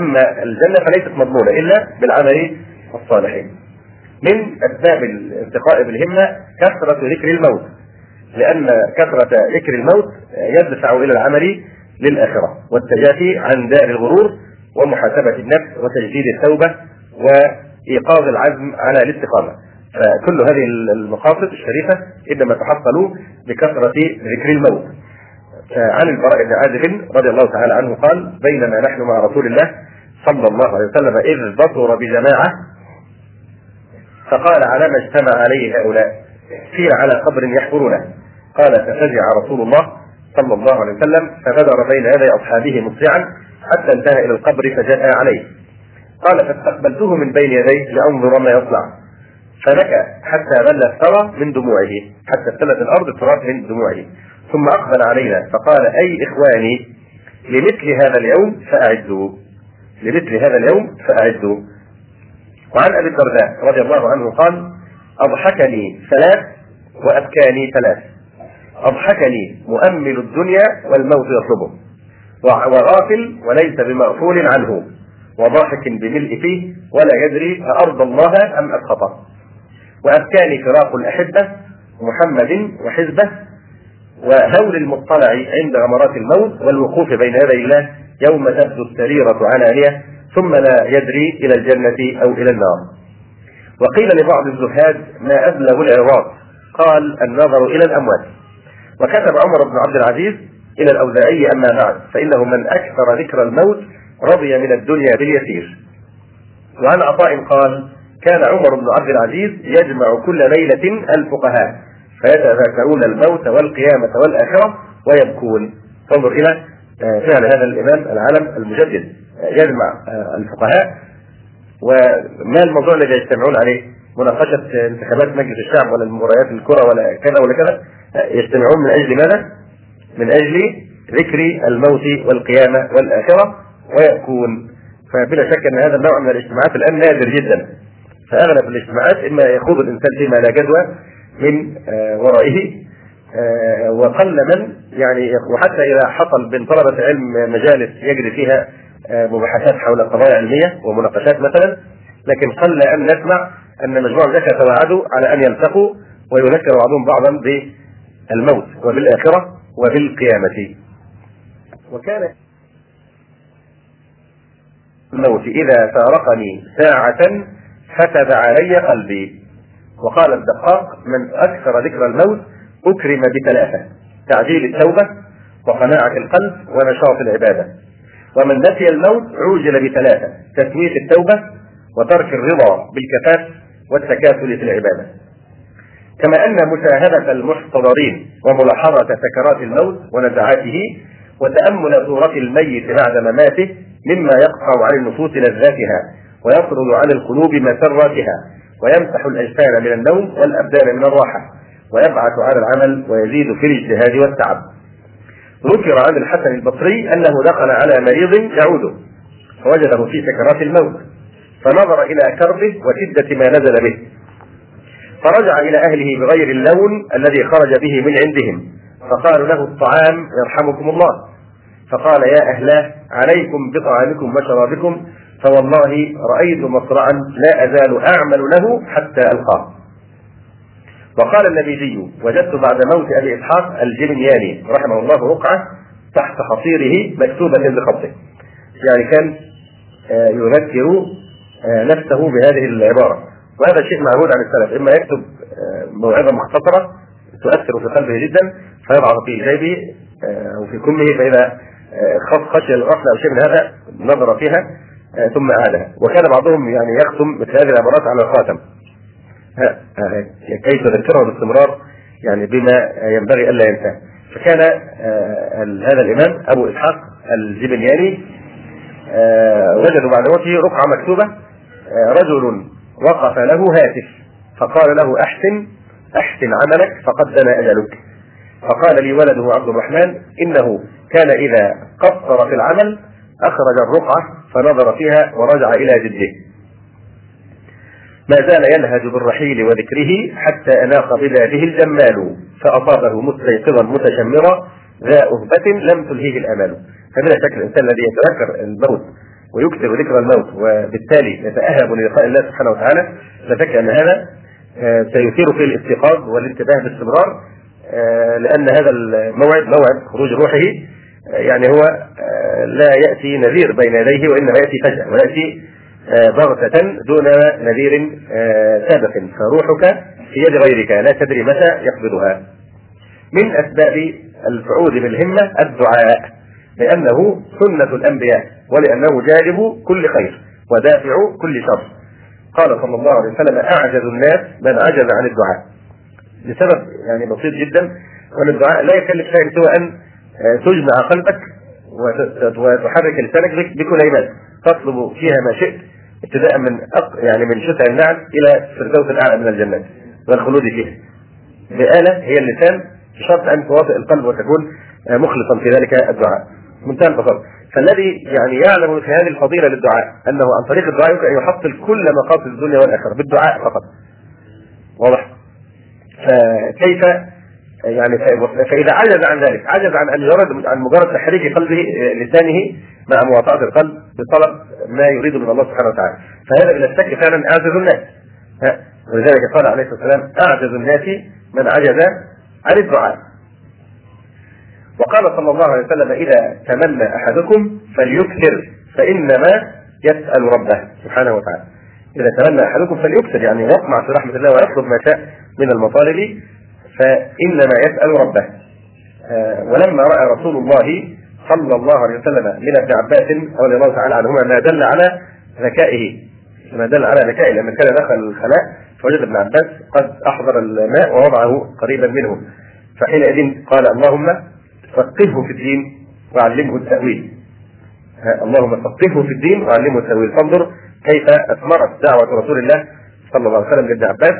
أما الجنة فليست مضمونة إلا بالعمل الصالحين. من أسباب الالتقاء بالهمة كثرة ذكر الموت. لأن كثرة ذكر الموت يدفع إلى العمل للآخرة والتجافي عن دار الغرور ومحاسبة النفس وتجديد التوبة وإيقاظ العزم على الاستقامة فكل هذه المقاصد الشريفة إنما تحصل بكثرة ذكر الموت. عن البراء بن عازب رضي الله تعالى عنه قال بينما نحن مع رسول الله صلى الله عليه وسلم إذ بصر بجماعة فقال على ما اجتمع عليه هؤلاء؟ قيل على قبر يحفرونه. قال ففزع رسول الله صلى الله عليه وسلم فغدر بين يدي أصحابه مسرعا حتى انتهى إلى القبر فجاء عليه. قال فاستقبلته من بين يديه لأنظر ما يصنع فبكى حتى بل الثرى من دموعه حتى ابتلت الأرض التراب من دموعه. ثم أقبل علينا فقال أي إخواني لمثل هذا اليوم فأعدوا. لمثل هذا اليوم فأعدوا. وعن أبي الدرداء رضي الله عنه قال أضحكني ثلاث وأبكاني ثلاث. أضحكني مؤمل الدنيا والموت يطلبه. وغافل وليس بمغفول عنه. وضاحك بملء فيه ولا يدري أأرضى الله أم أسخطه وأبكاني فراق الأحبة محمد وحزبه وهول المطلع عند غمرات الموت والوقوف بين يدي الله يوم تبدو السريرة علانية ثم لا يدري إلى الجنة أو إلى النار. وقيل لبعض الزهاد ما أبلغ العظات قال النظر إلى الأموات. وكتب عمر بن عبد العزيز إلى الأوزاعي أما بعد فإنه من أكثر ذكر الموت رضي من الدنيا باليسير. وعن عطاء قال كان عمر بن عبد العزيز يجمع كل ليلة الفقهاء فيتذاكرون الموت والقيامة والآخرة ويبكون. فانظر إلى آه، فعل هذا الإمام العالم المجدد. يجمع آه، الفقهاء. وما الموضوع الذي يجتمعون عليه؟ مناقشة انتخابات مجلس الشعب ولا مباريات الكرة ولا كذا ولا كذا. آه، يجتمعون من أجل ماذا؟ من أجل ذكر الموت والقيامة والآخرة. ويكون. فبلا شك أن هذا النوع من الاجتماعات الآن نادر جدا. فأغلب الاجتماعات إما يخوض الإنسان فيما لا جدوى من آه، ورائه آه، وقل من يعني وحتى إذا حصل بين طلبة علم مجالس يجري فيها مباحثات حول قضايا علمية ومناقشات مثلا لكن قل أن نسمع أن مجموعة ذكر توعدوا على أن يلتقوا ويذكر بعضهم بعضا بالموت وبالآخرة وبالقيامة. وكان الموت. إذا فارقني ساعة فتب علي قلبي. وقال الدقاق من أكثر ذكر الموت أكرم بثلاثة تعجيل التوبة وقناعة القلب ونشاط العبادة. ومن نسي الموت عوجل بثلاثة تسوية التوبة وترك الرضا بالكفاف والتكاسل في العبادة. كما أن مشاهدة المحتضرين وملاحظة سكرات الموت ونزعاته وتأمل صورة الميت بعد مماته مما يقطع عن النفوس لذاتها ويطرد عن القلوب مسراتها ويمسح الأجسام من النوم والأبدان من الراحة ويبعث على العمل ويزيد في الاجتهاد والتعب. ذكر عن الحسن البصري أنه دخل على مريض يعوده فوجده في سكرات الموت فنظر إلى كربه وشدة ما نزل به. فرجع إلى أهله بغير اللون الذي خرج به من عندهم فقالوا له الطعام يرحمكم الله. فقال يا أهلاه عليكم بطعامكم وشرابكم فوالله رأيت مصرعا لا أزال أعمل له حتى ألقاه. وقال النبيذي وجدت بعد موت أبي إسحاق الجبنياني رحمه الله رقعة تحت حصيره مكتوبة بخطه. يعني كان آه، يذكر آه، نفسه بهذه العبارة. وهذا شيء معهود عن السلف. إما يكتب آه، موعظة مختصرة تؤثر في قلبه جدا فيضعها في جيبه أو في كمه فإذا خشي الغفله أو شيء من هذا نظر فيها ثم أعادها وكان بعضهم يعني يختم مثل هذه العبارات على الخاتم. كي تذكره باستمرار؟ يعني بما ينبغي ألا ينساه فكان هذا الإمام أبو إسحاق الجبلياني وجدوا بعد موته رقعة مكتوبة رجل وقف له هاتف فقال له أحسن أحسن عملك فقد دنا أجلك. فقال لي ولده عبد الرحمن إنه كان إذا قصر في العمل أخرج الرقعة فنظر فيها ورجع إلى جده. ما زال يلهج بالرحيل وذكره حتى أناق ببابه الجمال فأصابه مستيقظا متشمرا ذا أهبة لم تلهيه الآمال فبلا شك الإنسان الذي يتذكر الموت ويكثر ذكر الموت وبالتالي يتأهب للقاء الله سبحانه وتعالى لا شك أن هذا آه، سيثير فيه الاستيقاظ والانتباه باستمرار آه، لأن هذا الموعد موعد خروج روحه يعني هو لا يأتي نذير بين يديه وإنما يأتي فجأة ويأتي بغتة دون نذير سابق. فروحك في يد غيرك لا تدري متى يقبضها. من أسباب الفعود بالهمة الدعاء لأنه سنة الأنبياء ولأنه جالب كل خير ودافع كل شر. قال صلى الله عليه وسلم أعجز الناس من عجز عن الدعاء. لسبب يعني بسيط جدا وأن الدعاء لا يكلف شيئا سوى أن آه، تجمع قلبك وتحرك لسانك بكلمات تطلب فيها ما شئت ابتداء من أق... يعني من شتى النعل إلى الفردوس الأعلى من الجنات والخلود فيها. بآلة هي اللسان بشرط أن توافق القلب وتكون آه، مخلصا في ذلك الدعاء. منتهى البساطة. فالذي يعني يعلم في هذه الفضيلة للدعاء أنه عن طريق الدعاء يمكن أن يحصل كل مقاصد الدنيا والآخرة بالدعاء فقط. واضح؟ فكيف يعني فإذا عجز عن ذلك عجز عن أن يرد عن مجرد تحريك قلبه آه، لسانه مع مواطأة القلب بطلب ما يريد من الله سبحانه وتعالى. فهذا بلا شك فعلا أعجز الناس. ولذلك قال عليه الصلاة والسلام أعجز الناس من عجز عن الدعاء. وقال صلى الله عليه وسلم إذا تمنى أحدكم فليكثر فإنما يسأل ربه سبحانه وتعالى. إذا تمنى أحدكم فليكثر يعني يطمع في رحمة الله ويطلب ما شاء من المطالب فإنما يسأل ربه. آه، ولما رأى رسول الله صلى الله عليه وسلم من ابن عباس رضي الله تعالى عنهما ما دل على ذكائه. ما دل على ذكائه لما كان دخل الخلاء فوجد ابن عباس قد أحضر الماء ووضعه قريبا منه. فحينئذ قال اللهم فقهه في الدين وعلمه التأويل. اللهم فقهه في الدين وعلمه التأويل. فانظر كيف أثمرت دعوة رسول الله صلى الله عليه وسلم لابن عباس.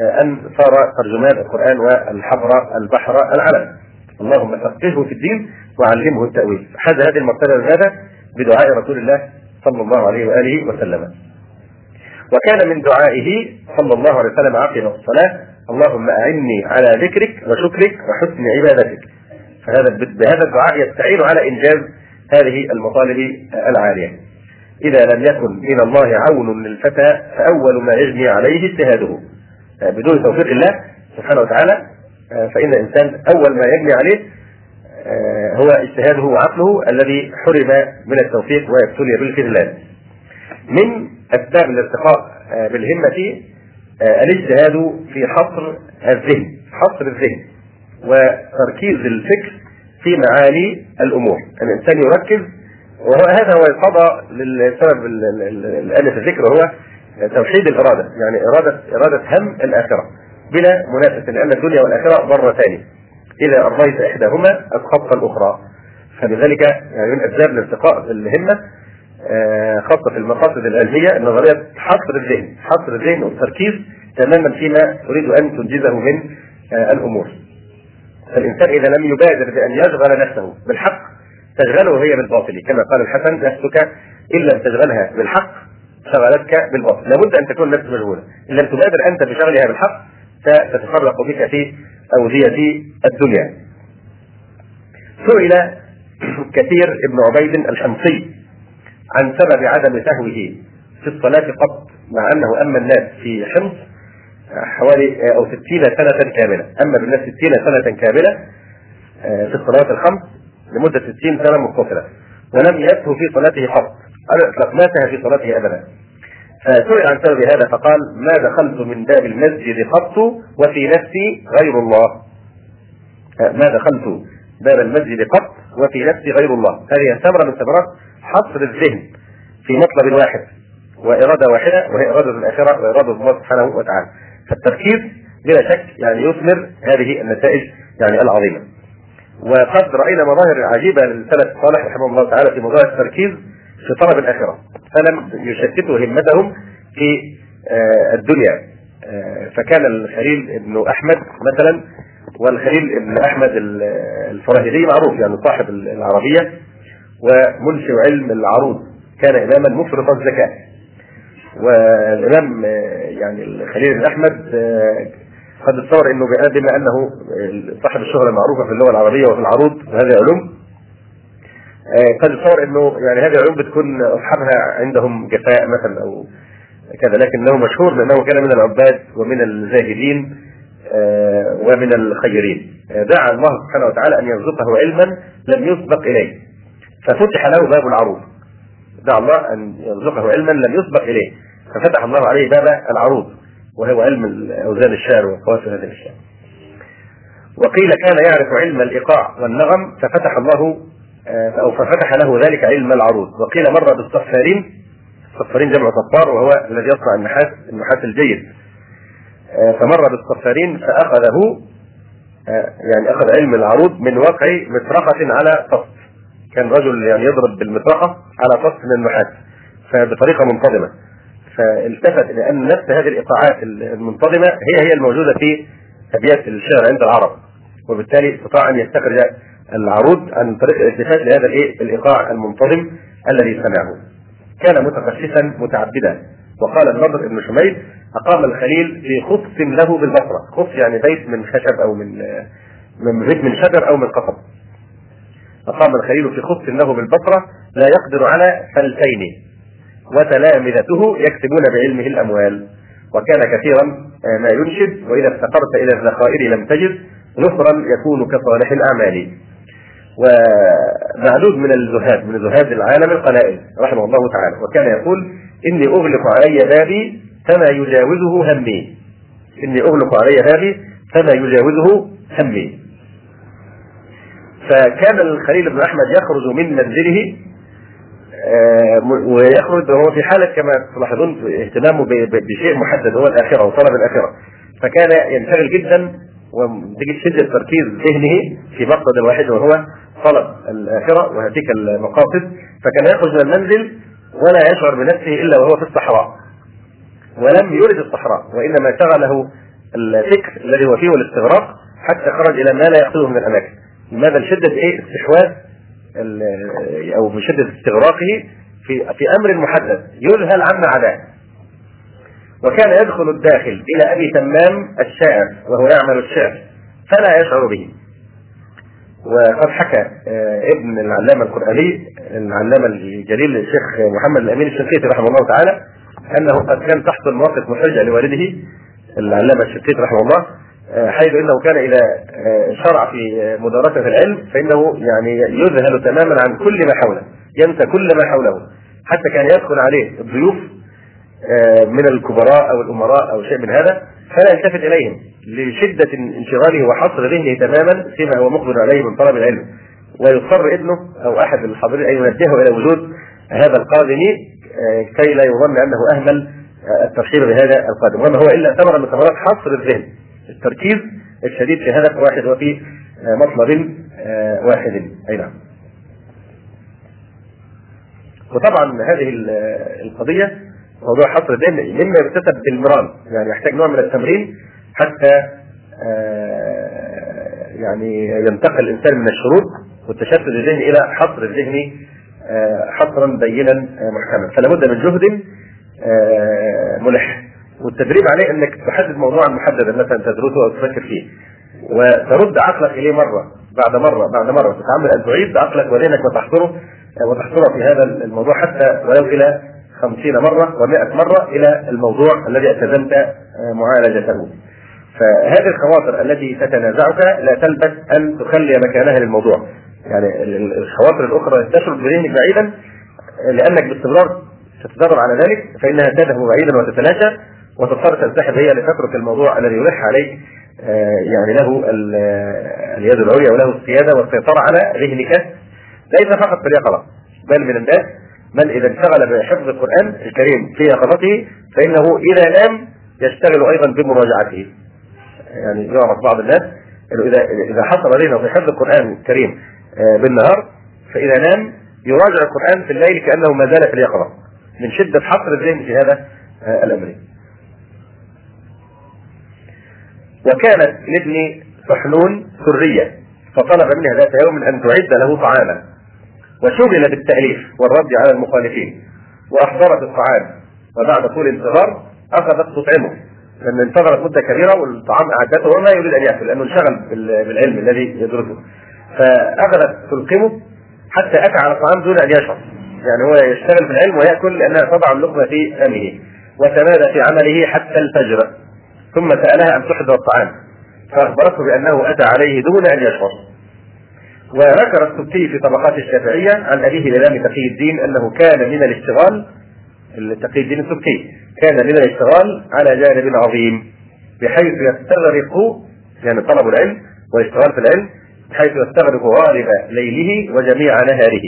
أن صار ترجمان القرآن والحبر البحر العلم. اللهم فقهه في الدين وعلمه التأويل. حاز هذه المرتبة بماذا؟ بدعاء رسول الله صلى الله عليه وآله وسلم. وكان من دعائه صلى الله عليه وسلم عقب الصلاة. اللهم أعني على ذكرك وشكرك وحسن عبادتك. فهذا بهذا الدعاء يستعين على إنجاز هذه المطالب العالية. إذا لم يكن من الله عون للفتى فأول ما يجني عليه اجتهاده. بدون توفيق الله سبحانه وتعالى فإن الإنسان أول ما يجني عليه آه، هو اجتهاده وعقله الذي حرم من التوفيق ويبتلي بالخذلان. من أسباب الارتقاء آه، بالهمة آه، الاجتهاد في حصر الذهن، حصر الذهن وتركيز الفكر في معاني الأمور، الإنسان يركز وهذا هو القضاء للسبب الألف الذكر وهو توحيد الإرادة، يعني إرادة إرادة هم الآخرة. بلا منافسة لأن الدنيا والآخرة ضرتان. إذا أرضيت إحداهما أسقطت الأخرى. فلذلك يعني من أسباب الارتقاء في الهمة آه، خاصة في المقاصد العلمية النظرية حصر الذهن حصر الذهن والتركيز تماما فيما تريد أن تنجزه من آه، الأمور. فالإنسان إذا لم يبادر بأن يشغل نفسه بالحق تشغله هي بالباطل. كما قال الحسن نفسك إن لم تشغلها بالحق. شغلتك بالباطل لابد أن تكون نفسك مشغولة. إن لم تبادر أنت بشغلها بالحق ستتفرق بك في أودية الدنيا. سئل كثير ابن عبيد الحمصي عن سبب عدم سهوه في الصلاة قط مع أنه أما الناس في حمص حوالي أو ستين سنة كاملة. أما بالناس ستين سنة كاملة آه، في الصلوات الخمس لمدة ستين سنة متصلة ولم يسهو في صلاته قط. على الإطلاق ما في صلاته أبدا. فسئل عن سبب هذا فقال ما دخلت من باب المسجد قط وفي نفسي غير الله. ما دخلت باب المسجد قط وفي نفسي غير الله. هذه ثمرة من ثمرات حصر الذهن في مطلب واحد وإرادة واحدة وهي إرادة الآخرة وإرادة الله سبحانه وتعالى. فالتركيز بلا شك يعني يثمر هذه النتائج يعني العظيمة. وقد رأينا مظاهر عجيبة للسلف الصالح رحمه الله تعالى في مظاهر التركيز في طلب الآخرة. فلم يشتتوا همتهم في آه، الدنيا. آه، فكان الخليل بن أحمد مثلا والخليل بن أحمد الفراهيدي معروف يعني صاحب العربية ومنشئ علم العروض. كان إماما مفرط الذكاء والإمام آه، يعني الخليل بن أحمد قد تصور إنه بما أنه صاحب الشهره المعروفة في اللغة العربية وفي العروض وهذه علوم. آه، قد تصور إنه يعني هذه العلوم بتكون أصحابها عندهم جفاء مثلا أو كذا لكنه مشهور لأنه كان من العباد ومن الزاهدين آه، ومن الخيرين. آه، دعا الله سبحانه وتعالى أن يرزقه علما لم يسبق إليه. ففتح له باب العروض. دعا الله أن يرزقه علما لم يسبق إليه. ففتح الله عليه باب العروض وهو علم أوزان الشعر وقواسم هذا الشعر وقيل كان يعرف علم الإيقاع والنغم ففتح الله آه، أو ففتح له ذلك علم العروض. وقيل مر بالصفارين. الصفارين جمع صفار وهو الذي يصنع النحاس النحاس الجيد. آه، فمر بالصفارين فأخذه آه، يعني أخذ علم العروض من وقع مطرقة على فص كان رجل يعني يضرب بالمطرقة على فص من النحاس. فبطريقة منتظمة. فالتفت إلى أن نفس هذه الإيقاعات المنتظمة هي هي الموجودة في أبيات الشعر عند العرب. وبالتالي استطاع أن يستخرج العروض عن طريق الالتفات لهذا الايه؟ الإيقاع المنتظم الذي سمعه. كان متقشفا متعبدا وقال النضر بن شميل أقام الخليل في خص له بالبصرة. خص يعني بيت من خشب أو من من بيت من شجر أو من قصب. أقام الخليل في خص له بالبصرة لا يقدر على فلتين. وتلامذته يكسبون بعلمه الأموال. وكان كثيرا آه، ما ينشد. وإذا افتقرت إلى الذخائر لم تجد نصرا يكون كصالح الأعمال. ومعدود من الزهاد من زهاد العالم القلائل رحمه الله تعالى. وكان يقول إني أغلق علي بابي فما يجاوزه همي. إني أغلق علي بابي فما يجاوزه همي. فكان الخليل بن أحمد يخرج من منزله آه، ويخرج وهو في حالة كما تلاحظون اهتمامه بشيء محدد هو الآخرة وطلب الآخرة. فكان ينشغل جدا وتجد شدة تركيز ذهنه في مقصد واحد وهو طلب الآخرة وهتلك المقاصد فكان يخرج من المنزل ولا يشعر بنفسه إلا وهو في الصحراء. ولم يرد الصحراء وإنما شغله الفكر الذي هو فيه والاستغراق حتى خرج إلى ما لا يقصده من الأماكن. لماذا لشدة إيه؟ استحواذ أو من شده استغراقه في في أمر محدد يذهل عما عداه. وكان يدخل الداخل إلى أبي تمام الشاعر وهو يعمل الشعر فلا يشعر به. وقد حكى آه، ابن العلامة القرآني العلامة الجليل الشيخ محمد الأمين الشنقيطي رحمه الله تعالى أنه قد كان تحصل مواقف محرجة لوالده العلامة الشنقيطي رحمه الله آه، حيث إنه كان إذا آه، شرع في مدارسة العلم فإنه يعني يذهل تماما عن كل ما حوله ينسى كل ما حوله حتى كان يدخل عليه الضيوف من الكبراء أو الأمراء أو شيء من هذا فلا يلتفت إليهم لشدة انشغاله وحصر ذهنه تماما فيما هو مقبل عليه من طلب العلم. ويضطر ابنه أو أحد الحاضرين أن ينبهه إلى وجود هذا القادم كي لا يظن أنه أهمل الترحيب بهذا القادم. وما هو إلا ثمرة من ثمرات حصر الذهن التركيز الشديد في هدف واحد وفي آه، مطلب آه، واحد. أي نعم. وطبعا هذه القضية موضوع حصر الذهن مما يكتسب بالمران يعني يحتاج نوع من التمرين حتى آه، يعني ينتقل الإنسان من الشروط والتشتت الذهني إلى حصر الذهن حصرا بينا محكما فلا بد من جهد ملح. والتدريب عليه إنك تحدد موضوعا محددا مثلا تدرسه أو تفكر فيه. وترد عقلك إليه مرة بعد مرة بعد مرة. تتعمد أن تعيد عقلك وذهنك وتحصره وتحصره في هذا الموضوع حتى ولو إلى خمسين مرة ومائة مرة إلى الموضوع الذي التزمت معالجته. فهذه الخواطر التي تتنازعك لا تلبث أن تخلي مكانها للموضوع. يعني الخواطر الأخرى تشرد بذهنك بعيدا لأنك باستمرار تتدرب على ذلك فإنها تذهب بعيدا وتتلاشى وتضطر تنسحب هي لتترك الموضوع الذي يلح عليك آه، يعني له اليد العليا وله السيادة والسيطرة على ذهنك. ليس فقط في اليقظه بل من الناس. من إذا انشغل بحفظ القرآن الكريم في يقظته فإنه إذا نام يشتغل أيضا بمراجعته. يعني يعرف بعض الناس إنه إذا إذا حصل علينا في حفظ القرآن الكريم آه، بالنهار فإذا نام يراجع القرآن في الليل كأنه ما زال في اليقظة. من شدة حصر الذهن في هذا آه، الأمر. وكانت لابن صحنون سرية فطلب منها ذات يوم أن تعد له طعاما. وشغل بالتأليف والرد على المخالفين وأحضرت الطعام وبعد طول انتظار أخذت تطعمه لأن انتظرت مدة كبيرة والطعام أعدته وما يريد أن يأكل لأنه انشغل بالعلم الذي يدرسه فأخذت تلقمه حتى أتى على الطعام دون أن يشعر يعني هو يشتغل بالعلم ويأكل لأنها تضع اللقمة في فمه وتمادى في عمله حتى الفجر. ثم سألها أن تحضر الطعام فأخبرته بأنه أتى عليه دون أن يشعر وذكر السبكي في طبقات الشافعية عن أبيه الامام تقي الدين أنه كان من الاشتغال تقي الدين السبكي كان من الاشتغال على جانب عظيم بحيث يستغرق يعني طلب العلم والاشتغال في العلم بحيث يستغرق غالب ليله وجميع نهاره.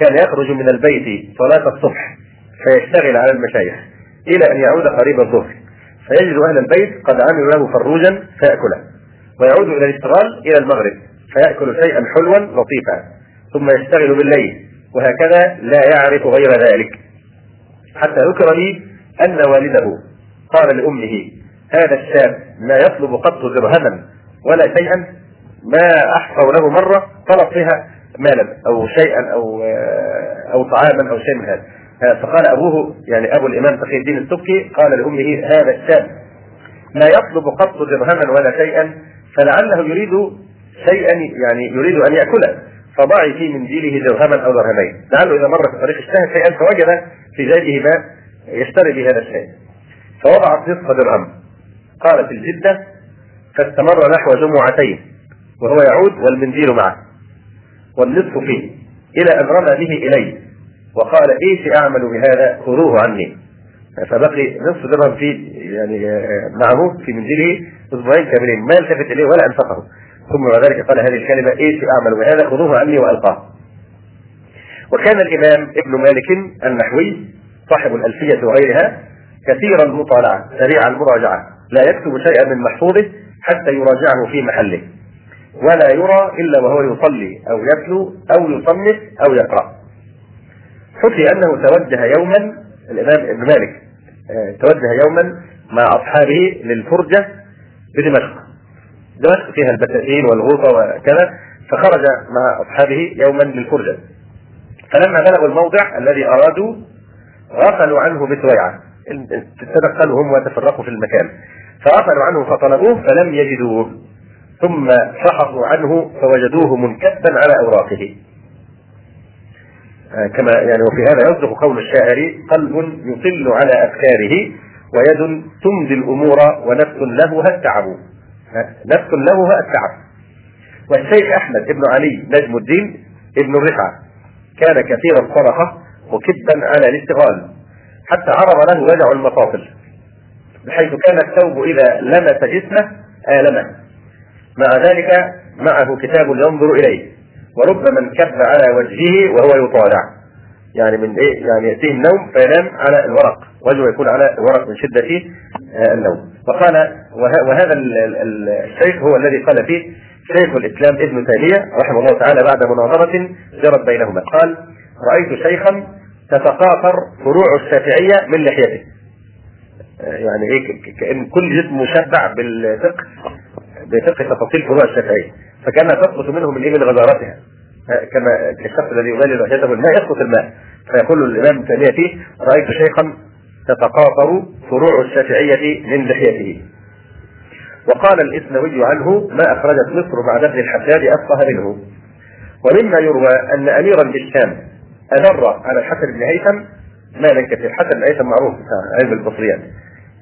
كان يخرج من البيت صلاة الصبح فيشتغل على المشايخ إلى أن يعود قريب الظهر فيجد أهل البيت قد عملوا له فروجا فيأكله ويعود إلى الاشتغال إلى المغرب. فيأكل شيئا حلوا لطيفا ثم يشتغل بالليل وهكذا لا يعرف غير ذلك. حتى ذكر لي أن والده قال لأمه هذا الشاب ما يطلب قط درهما ولا شيئا ما أحفظ له مرة طلب فيها مالا أو شيئا أو أو طعاما أو شيء من هذا. فقال أبوه يعني أبو الإمام تقي الدين السبكي قال لأمه هذا الشاب ما يطلب قط درهما ولا شيئا فلعله يريد شيئا يعني يريد أن يأكله. فضعي في منزله درهما أو درهمين لعله إذا مر في طريق اشتهى شيئا فوجد في جيبه ما يشتري به هذا الشيء. فوضعت نصف درهم. قالت الجدة فاستمر نحو جمعتين وهو يعود والمنديل معه والنصف فيه إلى أن رمى به إلي. وقال إيش أعمل بهذا؟ خذوه عني. فبقي نصف درهم في يعني معه في منزله أسبوعين كاملين ما التفت إليه ولا أنفقه. ثم بعد ذلك قال هذه الكلمة إيش أعمل بهذا؟ خذوه عني والقاه وكان الإمام ابن مالك النحوي صاحب الألفية وغيرها كثير المطالعة سريع المراجعة لا يكتب شيئا من محفوظه حتى يراجعه في محله ولا يرى إلا وهو يصلي أو يتلو أو يصنف أو يقرأ. حكي أنه توجه يوما الإمام ابن مالك آه، توجه يوما مع أصحابه للفرجة بدمشق. دمشق فيها البساتين والغوطة وكذا فخرج مع أصحابه يوما للفرجة فلما بلغوا الموضع الذي أرادوا غفلوا عنه بسويعة تدخلوا هم وتفرقوا في المكان. فغفلوا عنه فطلبوه فلم يجدوه. ثم فحصوا عنه فوجدوه منكبا على أوراقه. آه، كما يعني وفي هذا يصدق قول الشاعر قلب يطل على أفكاره ويد تمضي الأمور ونفس لهها التعب نفس لهها التعب والشيخ أحمد بن علي نجم الدين ابن الرفعه كان كثير الصرخه مكبا على الاشتغال حتى عرض له وجع المفاصل بحيث كان الثوب إذا لمس جسمه آلمه. مع ذلك معه كتاب ينظر إليه وربما انكب على وجهه وهو يطالع. يعني من إيه؟ يعني يأتيه النوم فينام على الورق. وجهه يكون على الورق من شدة آه، النوم. وقال وهذا الشيخ هو الذي قال فيه شيخ الإسلام ابن تيمية رحمه الله تعالى بعد مناظرة جرت بينهما. قال رأيت شيخا تتقاطر فروع الشافعية من لحيته. يعني إيه؟ كأن كل جسم مشبع بالفقه بفقه تفاصيل فروع الشافعية. فكأنها تسقط منه من إيه؟ من غزارتها. كما الشخص الذي يغادر لحيته بالماء يسقط الماء فيقول الإمام ابن تيمية فيه رأيت شيخا تتقاطر فروع الشافعية من لحيته. وقال الإسنوي عنه ما أخرجت مصر بعد ابن الحجاج أفقه منه. ومما يروى أن اميرا بالشام أدر على الحسن بن هيثم مالا كثيرا. الحسن بن هيثم معروف علم البصريات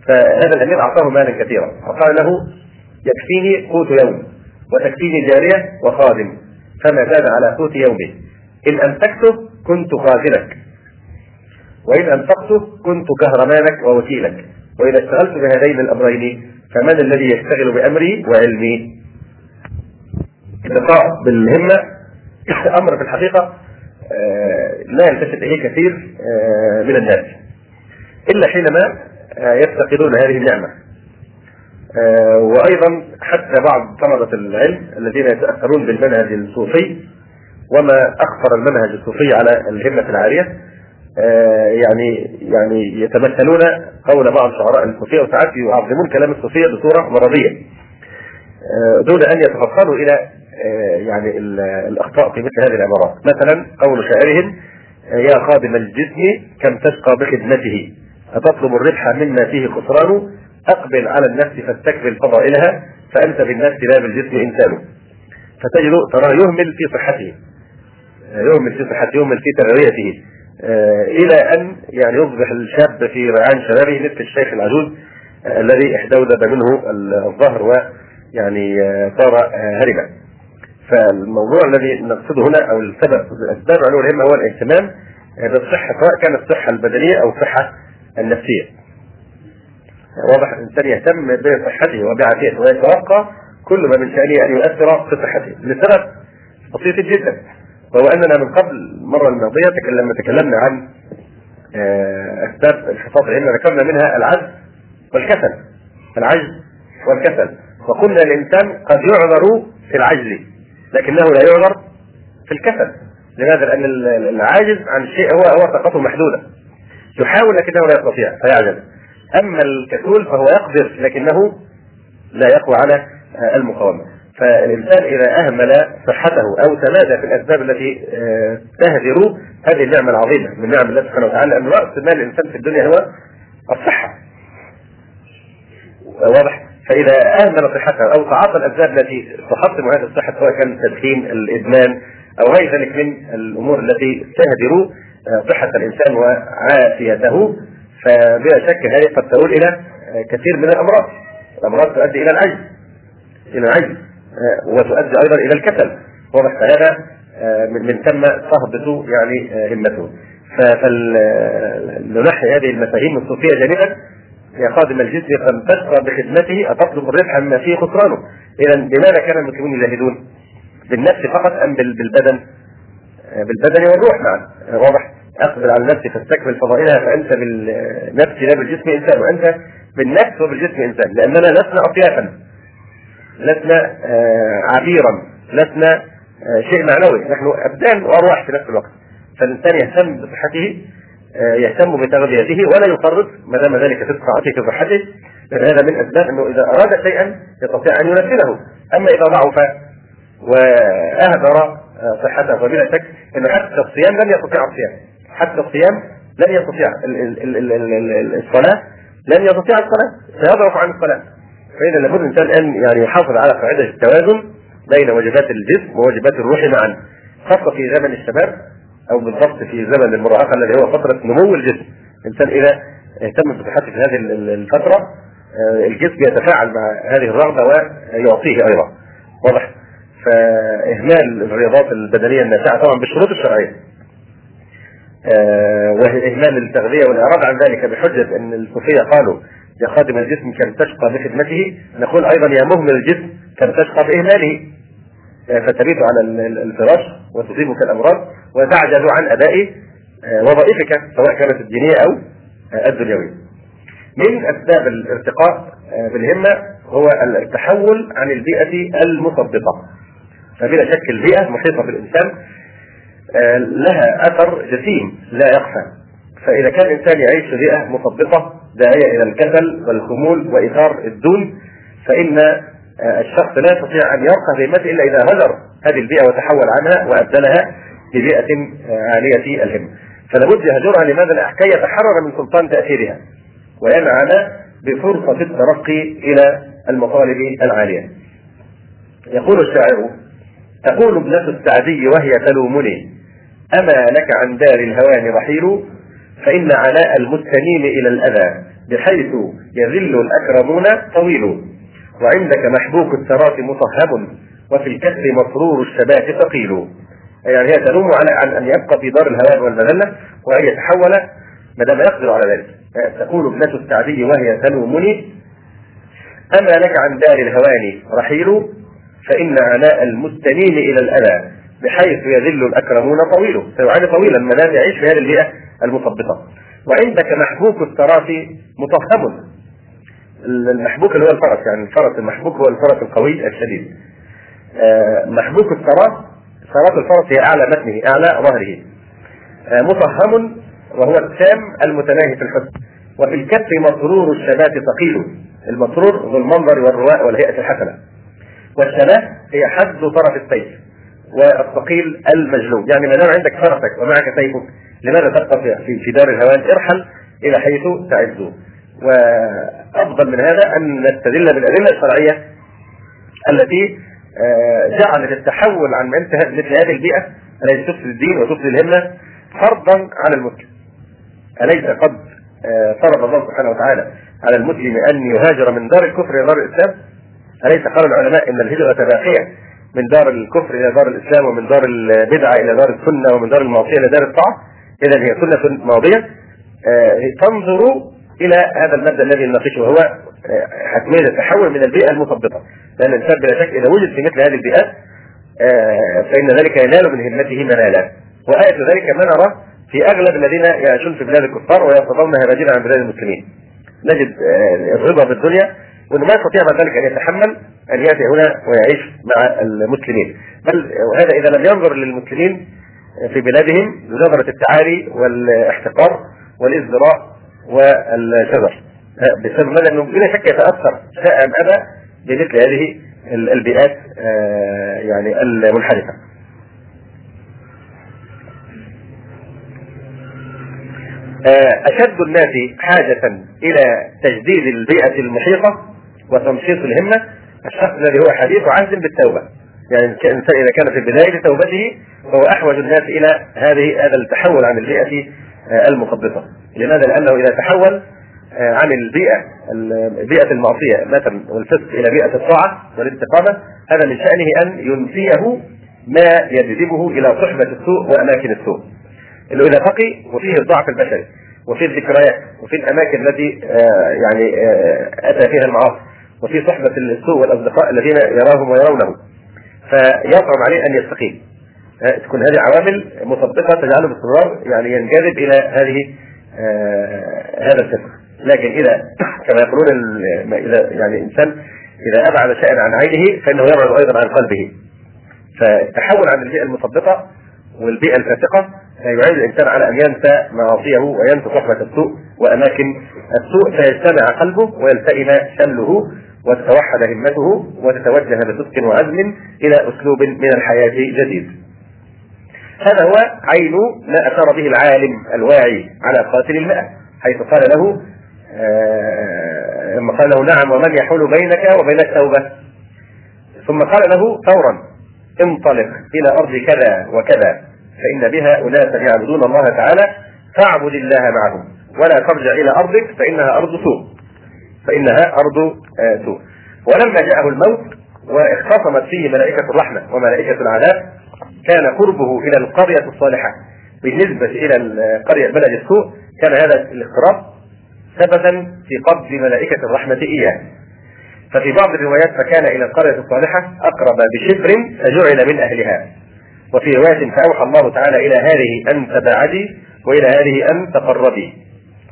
فهذا الأمير أعطاه مالا كثيرا وقال له يكفيني قوت يوم وتكفيني جارية وخادم. فما زاد على قوت يومه. إن أمسكته كنت خازنك. وإن أنفقته كنت كهرمانك ووكيلك. وإذا اشتغلت بهذين الأمرين فمن الذي يشتغل بأمري وعلمي؟ اللقاء بالهمة أمر في الحقيقة آه، لا يلتفت إليه كثير آه، من الناس. إلا حينما آه، يفتقدون هذه النعمة. آه، وأيضا حتى بعض طلبة العلم الذين يتأثرون بالمنهج الصوفي وما أخطر المنهج الصوفي على الهمة العالية يعني يعني يتمثلون قول بعض شعراء الصوفية وساعات يعظمون كلام الصوفية بصورة مرضية. دون أن يتفصلوا إلى آه، يعني الأخطاء في مثل هذه العبارات. مثلا قول شاعرهم آه، يا خادم الجسم كم تشقى بخدمته؟ أتطلب الربح مما فيه خسران؟ أقبل على النفس فاستكمل فضائلها فأنت بالنفس لا بالجسم إنسان. فتجد ترى يهمل في صحته. آه، يهمل في صحته يهمل في تغذيته إلى أن يعني يصبح الشاب في ريعان شبابه مثل الشيخ العجوز الذي احتوذب منه الظهر ويعني صار هرما فالموضوع الذي نقصده هنا أو السبب الأسباب هو الإهتمام بالصحة سواء كانت الصحة البدنية أو الصحة النفسية. واضح الانسان يهتم بصحته وبعافيته ويتوقع كل ما من شأنه أن يؤثر في صحته. لسبب بسيط جدا وهو أننا من قبل المرة الماضية لما تكلمنا عن آه، أسباب انحطاط الهمه ذكرنا منها العجز والكسل. العجز والكسل. وقلنا الإنسان قد يعذر في العجز لكنه لا يعذر في الكسل. لماذا؟ لأن العاجز عن الشيء هو هو طاقته محدودة. يحاول لكنه لا يستطيع فيعجز. أما الكسول فهو يقدر لكنه لا يقوى على المقاومة. فالإنسان إذا أهمل صحته أو تمادى في الأسباب التي آه، تهدر هذه النعمة العظيمة من نعم الله سبحانه وتعالى أن رأس مال الإنسان في الدنيا هو الصحة. واضح؟ فإذا أهمل صحته أو تعاطى الأسباب التي تحطم هذه الصحة سواء كان التدخين الإدمان أو غير ذلك من الأمور التي تهدر آه، صحة الإنسان وعافيته. فبلا شك هذه قد تؤول إلى آه، كثير من الأمراض. الأمراض تؤدي إلى العجز. إلى العجز. آه، وتؤدي أيضا إلى الكسل. واضح فهذا من ثم تهبط يعني همته. فلنحي هذه المفاهيم الصوفية جانبا يا خادم الجسم قد تشقى بخدمته أتطلب الربح مما فيه خسرانه؟ إذا لماذا كان المسلمون يجاهدون؟ بالنفس فقط أم بالبدن؟ آه، بالبدن والروح معا. آه، واضح. أقبل على النفس فاستكمل فضائلها فأنت بالنفس لا بالجسم إنسان وأنت بالنفس وبالجسم إنسان لأننا لسنا أطيافا لسنا آه، عبيرا لسنا شيء معنوي نحن أبدان وأرواح في نفس الوقت. فالإنسان يهتم بصحته آه، يهتم بتغذيته ولا يفرط ما دام ذلك في استطاعته في صحته لأن هذا من أسباب أنه إذا أراد شيئا يستطيع أن ينفذه. أما إذا ضعف وأهدر آه، صحته فبلا شك انه حتى الصيام لن يستطيع الصيام. حتى الصيام لن يستطيع الصلاة لن يستطيع الصلاة سيضعف عن الصلاة. فإذا لابد الإنسان أن يعني يحافظ على قاعدة التوازن بين واجبات الجسم وواجبات الروح معا خاصة في زمن الشباب أو بالضبط في زمن المراهقة الذي هو فترة نمو الجسم. الإنسان إذا اهتم بصحته في هذه الفترة آه، الجسم يتفاعل مع هذه الرغبة ويعطيه أيضا. واضح؟ فإهمال الرياضات البدنية النافعة طبعا بالشروط الشرعية. آه، واهمال التغذيه والإعراض عن ذلك بحجة أن الصوفية قالوا يا خادم الجسم كم تشقى بخدمته نقول أيضا يا مهمل الجسم كم تشقى بإهماله آه، فتبيت على الفراش وتصيبك الأمراض وتعجز عن اداء آه، وظائفك سواء كانت الدينية أو آه، الدنيوية. من أسباب الارتقاء بالهمة هو التحول عن البيئة المثبطه. فبلا شك البيئة محيطة بالإنسان لها أثر جسيم لا يخفى. فإذا كان الإنسان يعيش في بيئه مثبطه داعية إلى الكسل والخمول وايثار الدون فإن آه، الشخص لا يستطيع أن يرقى في همته إلا إذا هجر هذه البيئة وتحول عنها وأبدلها ببيئة آه، عاليه الهمه. فلابد يهجرها لماذا؟ لكي يتحرر من سلطان تأثيرها وينعم بفرصة الترقي إلى المطالب العالية. يقول الشاعر: تقول ابنة السعدي وهي تلومني أما لك عن دار الهوان رحيل فإن عناء المستنين إلى الأذى بحيث يذل الأكرمون طويل. وعندك محبوك الثرات مصهب وفي الكسر مسرور الشباب ثقيل. يعني هي تلوم على أن يبقى في دار الهوان والمذلة وأن يتحول ما دام يقدر على ذلك. تقول ابنة السعدي وهي تلومني أما لك عن دار الهوان رحيل فإن عناء المستنين إلى الأذى. بحيث يذل الأكرمون طويله. سيعاني طويلا. ما دام يعيش في هذه البيئة المثبطه وعندك محبوك التراث مطهم. المحبوك اللي هو الفرس يعني الفرس المحبوك هو الفرس القوي الشديد. آه، محبوك التراث ثرات الفرس هي أعلى متنه أعلى ظهره. آه، مطهم وهو التام المتناهي في الحسن. وفي الكف مسرور الشبات ثقيل. المسرور ذو المنظر والرواء والهيئة الحسنة. والشبات هي حد طرف السيف. والثقيل المجلوب يعني ما دام عندك فرسك ومعك سيفك لماذا تبقى في في دار الهوان؟ ارحل إلى حيث تعز وأفضل من هذا أن نستدل بالأدلة الشرعية التي آه، جعلت التحول عن مثل هذه البيئة التي تفسد الدين وتفسد الهمة فرضا على المسلم. أليس قد آه، فرض الله سبحانه وتعالى على المسلم أن يهاجر من دار الكفر إلى دار الإسلام؟ أليس قال العلماء إن الهجرة باقية؟ من دار الكفر إلى دار الإسلام ومن دار البدعه إلى دار السنة ومن دار المعصية إلى دار الطاعة. اذا هي سنة ماضية. آه، تنظر إلى هذا المبدأ الذي نناقشه وهو آه، حتمية التحول من البيئة المثبطه لأن الإنسان بلا شك إذا وجد في مثل هذه البيئات فإن ذلك ينال من همته منالا. وآية ذلك ما نرى في أغلب الذين يعيشون في بلاد الكفار ويرتضون هراجين عن بلاد المسلمين. نجد آه، الرضا بالدنيا وإنه ما يستطيع بعد ذلك أن يتحمل ان ياتي هنا ويعيش مع المسلمين. بل وهذا إذا لم ينظر للمسلمين في بلادهم بنظره التعالي والاحتقار والازدراء والشذر بسبب ماذا؟ انه بلا شك يتأثر شاء أم أبى بمثل هذه البيئات آه، يعني المنحرفة. آه، أشد الناس حاجة إلى تجديد البيئة المحيطة وتنشيط الهمة الشخص الذي هو حديث عهد بالتوبة. يعني الإنسان إذا كان في بداية توبته فهو أحوج الناس إلى هذه هذا التحول عن البيئة آه، المثبطة لماذا؟ لأنه إذا تحول آه، عن البيئة بيئة المعصية مثلا والفسق إلى بيئة الطاعة والاستقامة هذا من شأنه أن ينفيه ما يجذبه إلى صحبة السوء وأماكن السوء. إنه إذا بقي وفيه الضعف البشري وفي الذكريات وفي الأماكن التي آه، يعني آه، أتى فيها المعاصي. وفي صحبة السوء والأصدقاء الذين يراهم ويرونه فيصعب عليه أن يستقيم. آه، تكون هذه عوامل مثبطه تجعله باستمرار يعني ينجذب إلى هذه هذا الفكر لكن إذا [coughs] كما يقولون إذا يعني انسان إذا أبعد شيئا عن عينه فإنه يبعد أيضا عن قلبه. فالتحول عن البيئة المثبطه والبيئة الفاسقة يعين الإنسان على أن ينسى معاصيه وينسى صحبة السوء وأماكن السوء فيجتمع قلبه ويلتئم شمله. وتتوحد همته وتتوجه بصدق وعزم إلى أسلوب من الحياة جديد. هذا هو عين ما اشار به العالم الواعي على قاتل المئة حيث قال له آه، لما قال له نعم ومن يحول بينك وبين التوبه ثم قال له فورا انطلق إلى أرض كذا وكذا فإن بها أناسا يعبدون الله تعالى فاعبد الله معهم ولا ترجع إلى أرضك فإنها أرض سوء فإنها أرض آه، سوء. ولما جاءه الموت واختصمت فيه ملائكة الرحمة وملائكة العذاب كان قربه إلى القرية الصالحة. بالنسبة إلى القرية بلد السوء كان هذا الاقتراب سببا في قبض ملائكة الرحمة إياه. ففي بعض الروايات فكان إلى القرية الصالحة أقرب بشبر فجعل من أهلها. وفي رواية فأوحى الله تعالى إلى هذه أن تباعدي وإلى هذه أن تقربي.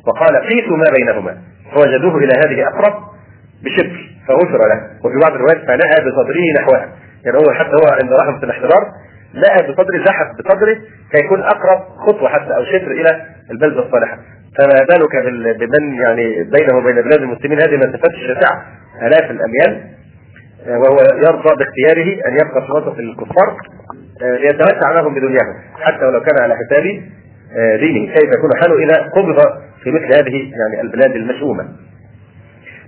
وقال قيسوا ما بينهما. فوجدوه إلى هذه أقرب بشبر فغفر له. وفي بعض الروايات فنأى بصدره نحوها يعني هو حتى هو عند رحمة الاحتضار نأى بصدره زحف بصدره كيكون أقرب خطوة حتى أو شبر إلى البلدة الصالحة. فما بالك بمن يعني بينه وبين بلاد المسلمين هذه المسافات الشاسعة آلاف الأميال؟ وهو يرضى باختياره أن يبقى في وسط الكفار ليتمتع معهم بدنياهم حتى ولو كان على حساب آه، دينه. كيف يكون حاله اذا قبض في مثل هذه يعني البلاد المشؤومة.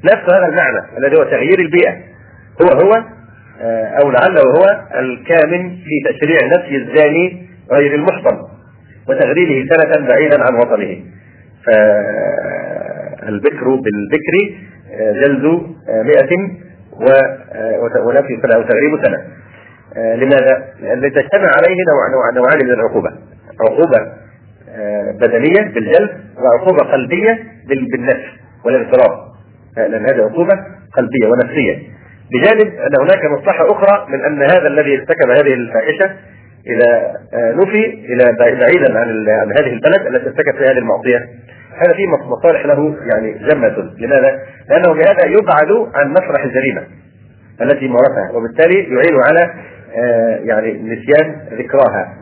نفس هذا المعنى الذي هو تغيير البيئة هو هو آه، أو لعله هو الكامن في تشريع نفي الزاني غير المحصن وتغريبه سنة بعيدا عن وطنه. فالبكر بالبكر آه، جلد مئة ونفي سنة أو تغريب سنة آه، لماذا؟ لأن تجتمع عليه نوع نوع نوعان من العقوبة عقوبة آه، بدنية بالجلد وعقوبة قلبية بالنفس والانصراف آه، لأن هذه عقوبة قلبية ونفسية. بجانب أن هناك مصلحة أخرى من أن هذا الذي ارتكب هذه الفاحشة اذا نفي إلى بعيدا عن عن هذه البلد التي ارتكب فيها هذه المعصية. هذا فيه مصالح له يعني جمة. لماذا؟ لأنه بهذا يبعد عن مسرح الجريمة التي مارسها وبالتالي يعين على آه، يعني نسيان ذكراها.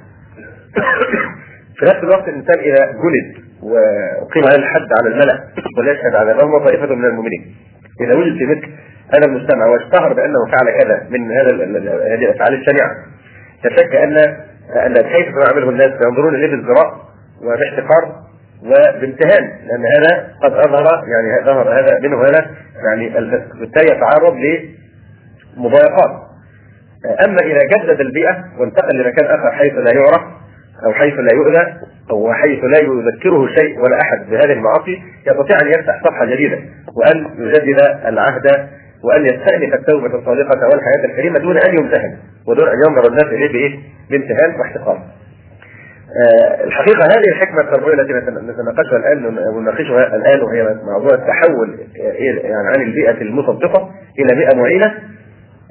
في نفس الوقت الإنسان إذا جلد وأقيم عليه الحد على الملأ وليشهد على الامه طائفة من المؤمنين. إذا وجد في مثل هذا المجتمع واشتهر بأنه فعل كذا من هذا هذه الأفعال الشنيعة. لا شك ان أن كيف يعمله الناس ينظرون إليه بازدراء وباحتقار وبامتهان لأن هذا قد أظهر يعني ظهر هذا منه هذا يعني بالتالي يتعرض لمضايقات. أما إذا جدد البيئة وانتقل لمكان آخر حيث لا يعرف أو حيث لا يؤذى أو حيث لا يذكره شيء ولا أحد بهذه المعاصي يستطيع أن يفتح صفحة جديدة وأن يجدد العهد وأن يستأنف التوبة الصادقة والحياة الكريمة دون أن يمتهن ودون أن ينظر الناس إليه بإيه؟ بامتهان واحتقار. آه الحقيقة هذه الحكمة التربوية التي نتناقشها الآن ونناقشها الآن وهي موضوع التحول يعني عن البيئة المصدقة إلى بيئة معينة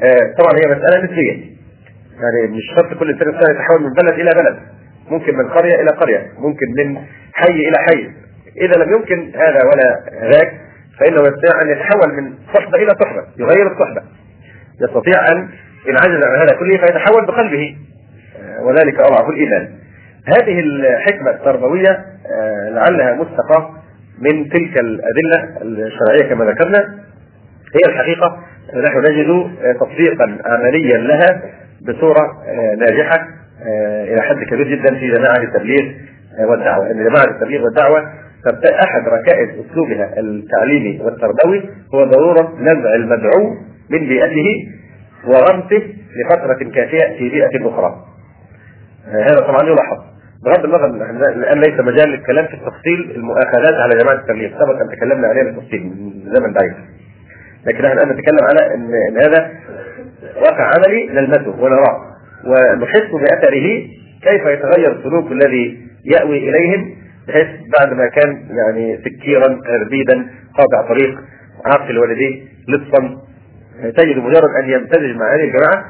آه، طبعا هي مسألة نسبية يعني مش شرط كل إنسان يتحول من بلد إلى بلد ممكن من قرية إلى قرية ممكن من حي إلى حي. إذا لم يمكن هذا ولا ذاك فإنه يستطيع أن يتحول من صحبة إلى صحبة يغير الصحبة. يستطيع أن إن عجز عن هذا كله فيتحول بقلبه. آه، وذلك أضعف الإيمان. هذه الحكمة التربوية آه، لعلها مستقاه من تلك الأدلة الشرعية كما ذكرنا. هي الحقيقة نحن نجد تطبيقا عمليا لها بصورة آه، ناجحة. آه، إلى حد كبير جدا في جماعة التبليغ آه، والدعوة، إن جماعة التبليغ والدعوة أحد ركائز أسلوبها التعليمي والتربوي هو ضرورة نزع المدعو من بيئته وغمسه لفترة كافية في بيئة أخرى. هذا طبعا يلاحظ. بغض النظر الان ليس مجال للكلام في التفصيل المؤاخذات على جماعة التبليغ، سبق أن تكلمنا عليها بالتفصيل من زمن بعيد. لكن إحنا الآن نتكلم على إن, هذا واقع عملي نلمسه ونراه ونحس بأثره كيف يتغير السلوك الذي يأوي إليهم بحيث بعد ما كان يعني سكيرا ربيدا قاطع طريق عاقل والديه لصا تجد مجرد أن يمتزج مع هذه الجماعة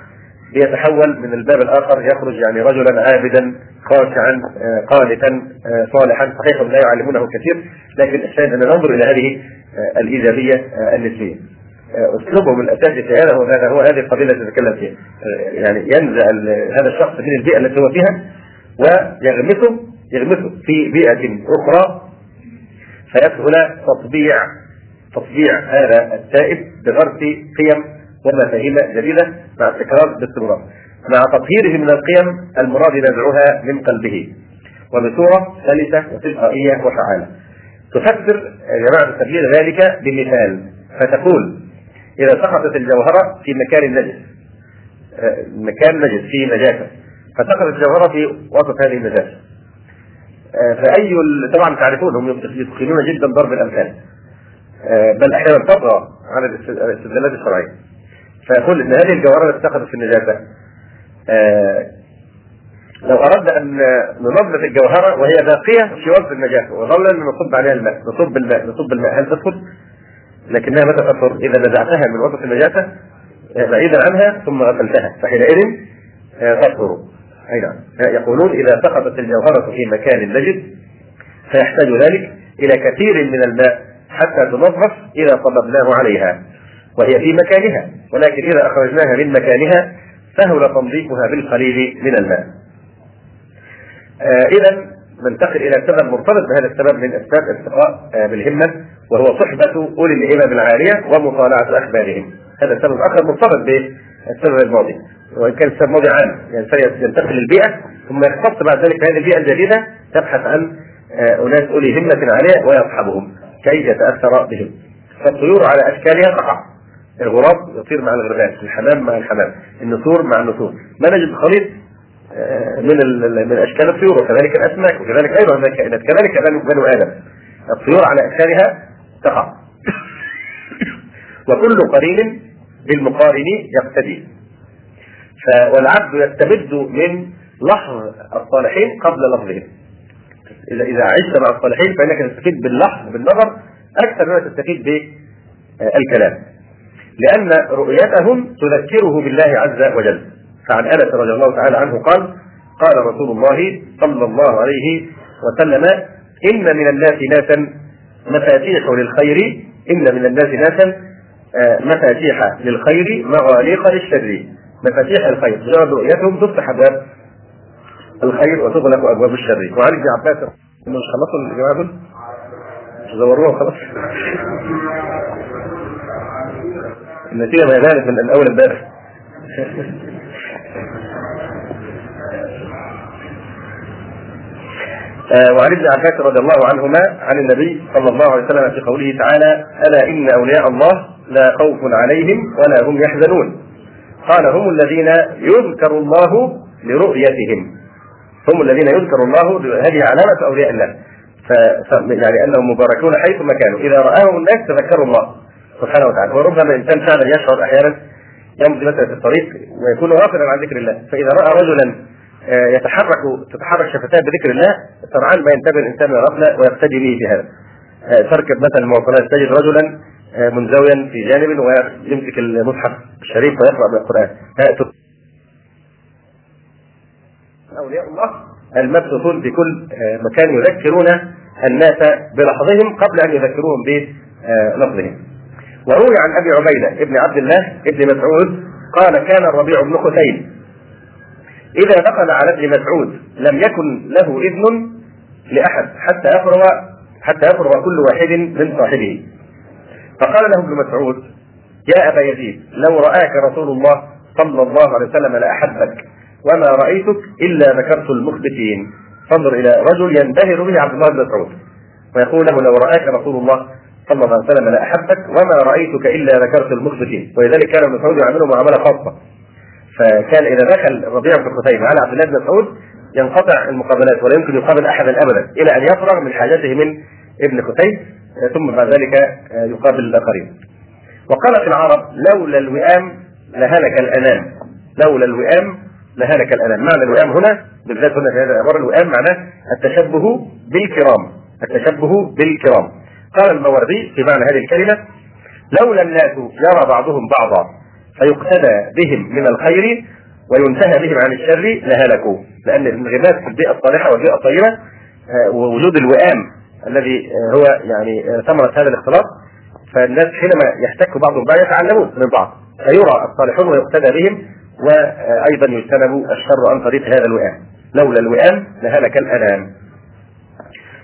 بيتحول من الباب الآخر يخرج يعني رجلا عابدا خاشعا قانتا صالحا. صحيح لا يعلمونه كثير لكن الشاهد أن ننظر إلى هذه الإيجابية النسبية. اسلوبهم الاساسي في هذا هو هذا هو هذه القضية التي نتكلم فيها. يعني ينزع هذا الشخص من البيئة التي هو فيها ويغمسه يغمسه في بيئة أخرى. فيسهل تطبيع تطبيع هذا التائب بغرس قيم ومفاهيم جديدة مع التكرار باستمرار مع تطهيره من القيم المراد نزعها من قلبه. وبصورة سلسة وتلقائية وفعالة. تفسر جماعة التبليغ ذلك بمثال. فتقول إذا سقطت الجوهرة في مكان نجس آه، مكان نجس فيه نجاسة. فسقطت الجوهرة في وسط هذه النجاسة. آه، فأي طبعا تعرفون هم يتقنون جدا ضرب الأمثال. آه، بل أحيانا تطغى على الاستدلالات الشرعية فيقول إن هذه الجوهرة التي سقطت في النجاسة لو أردنا أن ننظف الجوهرة وهي باقية في وسط النجاسة وظلنا نصب عليها الماء نصب الماء نصب الماء هل تدخل؟ لكنها متى تطهر؟ إذا نزعتها من وسط النجاسة آه، بعيدا عنها ثم غسلتها فحينئذ آه، تطهر أي نعم. يقولون إذا سقطت الجوهرة في مكان نجد فيحتاج ذلك إلى كثير من الماء حتى تنظف إذا صببناه عليها وهي في مكانها. ولكن إذا أخرجناها من مكانها سهل تنظيفها بالقليل من الماء. آه إذا ننتقل إلى سبب مرتبط بهذا السبب من أسباب ارتقاء آه بالهمة. وهو صحبة أولي الهمم العالية ومطالعة أخبارهم. هذا السبب آخر مرتبط بالسبب الماضي. وإن كان السبب الماضي عام يعني ينتقل للبيئة ثم يختص بعد ذلك بهذه البيئة الجديدة تبحث عن آه، أناس أولي همة عالية ويصحبهم كي يتأثر بهم. فالطيور على أشكالها تقع. الغراب يطير مع الغربان الحمام مع الحمام النسور مع النسور. ما نجد خليط آه، من من أشكال الطيور وكذلك الأسماك وكذلك أيضا الكائنات كذلك بنو آدم. الطيور على أشكالها تقع. وكل قرين بالمقارن يقتدي. والعبد يستمد من لحظ الصالحين قبل لفظهم. اذا إذا عشت مع الصالحين فإنك تستفيد باللحظ بالنظر أكثر مما تستفيد بالكلام. لأن رؤيتهم تذكره بالله عز وجل. فعن أنس رضي الله تعالى عنه قال قال رسول الله صلى الله عليه وسلم إن من الناس ناسا مفاتيح للخير إن من الناس ناسا آه، مفاتيح للخير مغاليق للشر. مفاتيح الخير مجرد رؤيتهم تفتح أبواب الخير وتغلق أبواب الشر. وعن ابن عباس مش خلصوا الجماعة دول؟ زوروها خلاص. [laughs] النتيجة ما زالت من أول امبارح [laughs] وعن ابن عباس رضي الله عنهما عن النبي صلى الله عليه وسلم في قوله تعالى ألا إن أولياء الله لا خوف عليهم ولا هم يحزنون. قال هم الذين يذكر الله لرؤيتهم. هم الذين يذكر الله هذه علامة أولياء الله. ف... يعني أنهم مباركون حيث ما كانوا. إذا رآهم الناس تذكروا الله سبحانه وتعالى. وربما الإنسان فعلا يشعر أحيانا يمضي مثلا في الطريق ويكون غافلا عن ذكر الله. فإذا رأى رجلا آه، يتحرك تتحرك شفتاه بذكر الله سرعان ما ينتبه الإنسان الغفله ويقتدي به في هذا. آه، تركب مثلا المواصلات تجد رجلا آه، منزويا في جانب ويمسك المصحف الشريف ويقرأ من القرآن. أولياء الله المبثوثون في كل مكان يذكرون الناس بلحظهم قبل أن يذكروهم بلفظهم. وروي عن أبي عبيدة ابن عبد الله ابن مسعود قال كان الربيع بن خثيم إذا دخل على ابن مسعود لم يكن له إذن لأحد حتى يفرغ حتى يفرغ كل واحد من صاحبه. فقال له ابن مسعود يا أبا يزيد لو رآك رسول الله صلى الله عليه وسلم لأحبك وما رأيتك إلا ذكرت المخبتين. فانظر إلى رجل ينبهر به عبد الله بن مسعود ويقول له لو رآك رسول الله صلى الله عليه وسلم لأحبك وما رأيتك إلا ذكرت المخبتين. ولذلك كان ابن مسعود يعمله معاملة خاصة. فكان إذا دخل ربيع بن خثيمة على عبد الله بن مسعود ينقطع المقابلات ولا يمكن يقابل أحدا ابدا إلى أن يفرغ من حاجته من ابن خثيم ثم بعد ذلك يقابل الآخرين. وقالت العرب لولا الوئام لهلك الأنام. لولا الوئام لهلك الأنام. معنى الوئام هنا بالذات هنا في هذا العباره الوئام معناه التشبه بالكرام. التشبه بالكرام. قال الموردي في معنى هذه الكلمة لولا الناس يرى بعضهم بعضا. فيقتدى بهم من الخير وينتهى بهم عن الشر لهلكوا. لأن الانغماس في البيئة الصالحة والبيئة الطيبة آه، ووجود الوئام الذي آه، هو يعني آه، ثمرة هذا الاختلاط فالناس حينما يحتك بعضهم بعض يتعلمون من بعض فيرى الصالحون ويقتدى بهم وأيضا يجتنب الشر عن طريق هذا الوئام. لولا الوئام لهلك الأنام.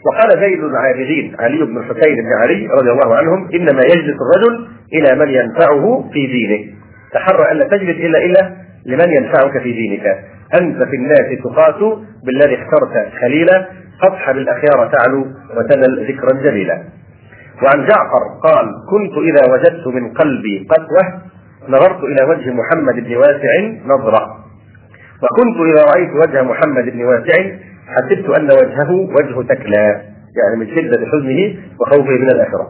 وقال زيد العابدين علي بن الحسين بن علي رضي الله عنهم إنما يجلس الرجل إلى من ينفعه في دينه. تحرى ألا تجلس إلا إلا لمن ينفعك في دينك. أنت في الناس تقاس بالذي اخترت خليلا فاصحب الأخيار تعلو وتنل ذكرا جميلا وعن جعفر قال كنت إذا وجدت من قلبي قسوة نظرت إلى وجه محمد بن واسع نظرة. وكنت إذا رأيت وجه محمد بن واسع حسبت أن وجهه وجه تكلى. يعني من شدة حزنه وخوفه من الآخرة.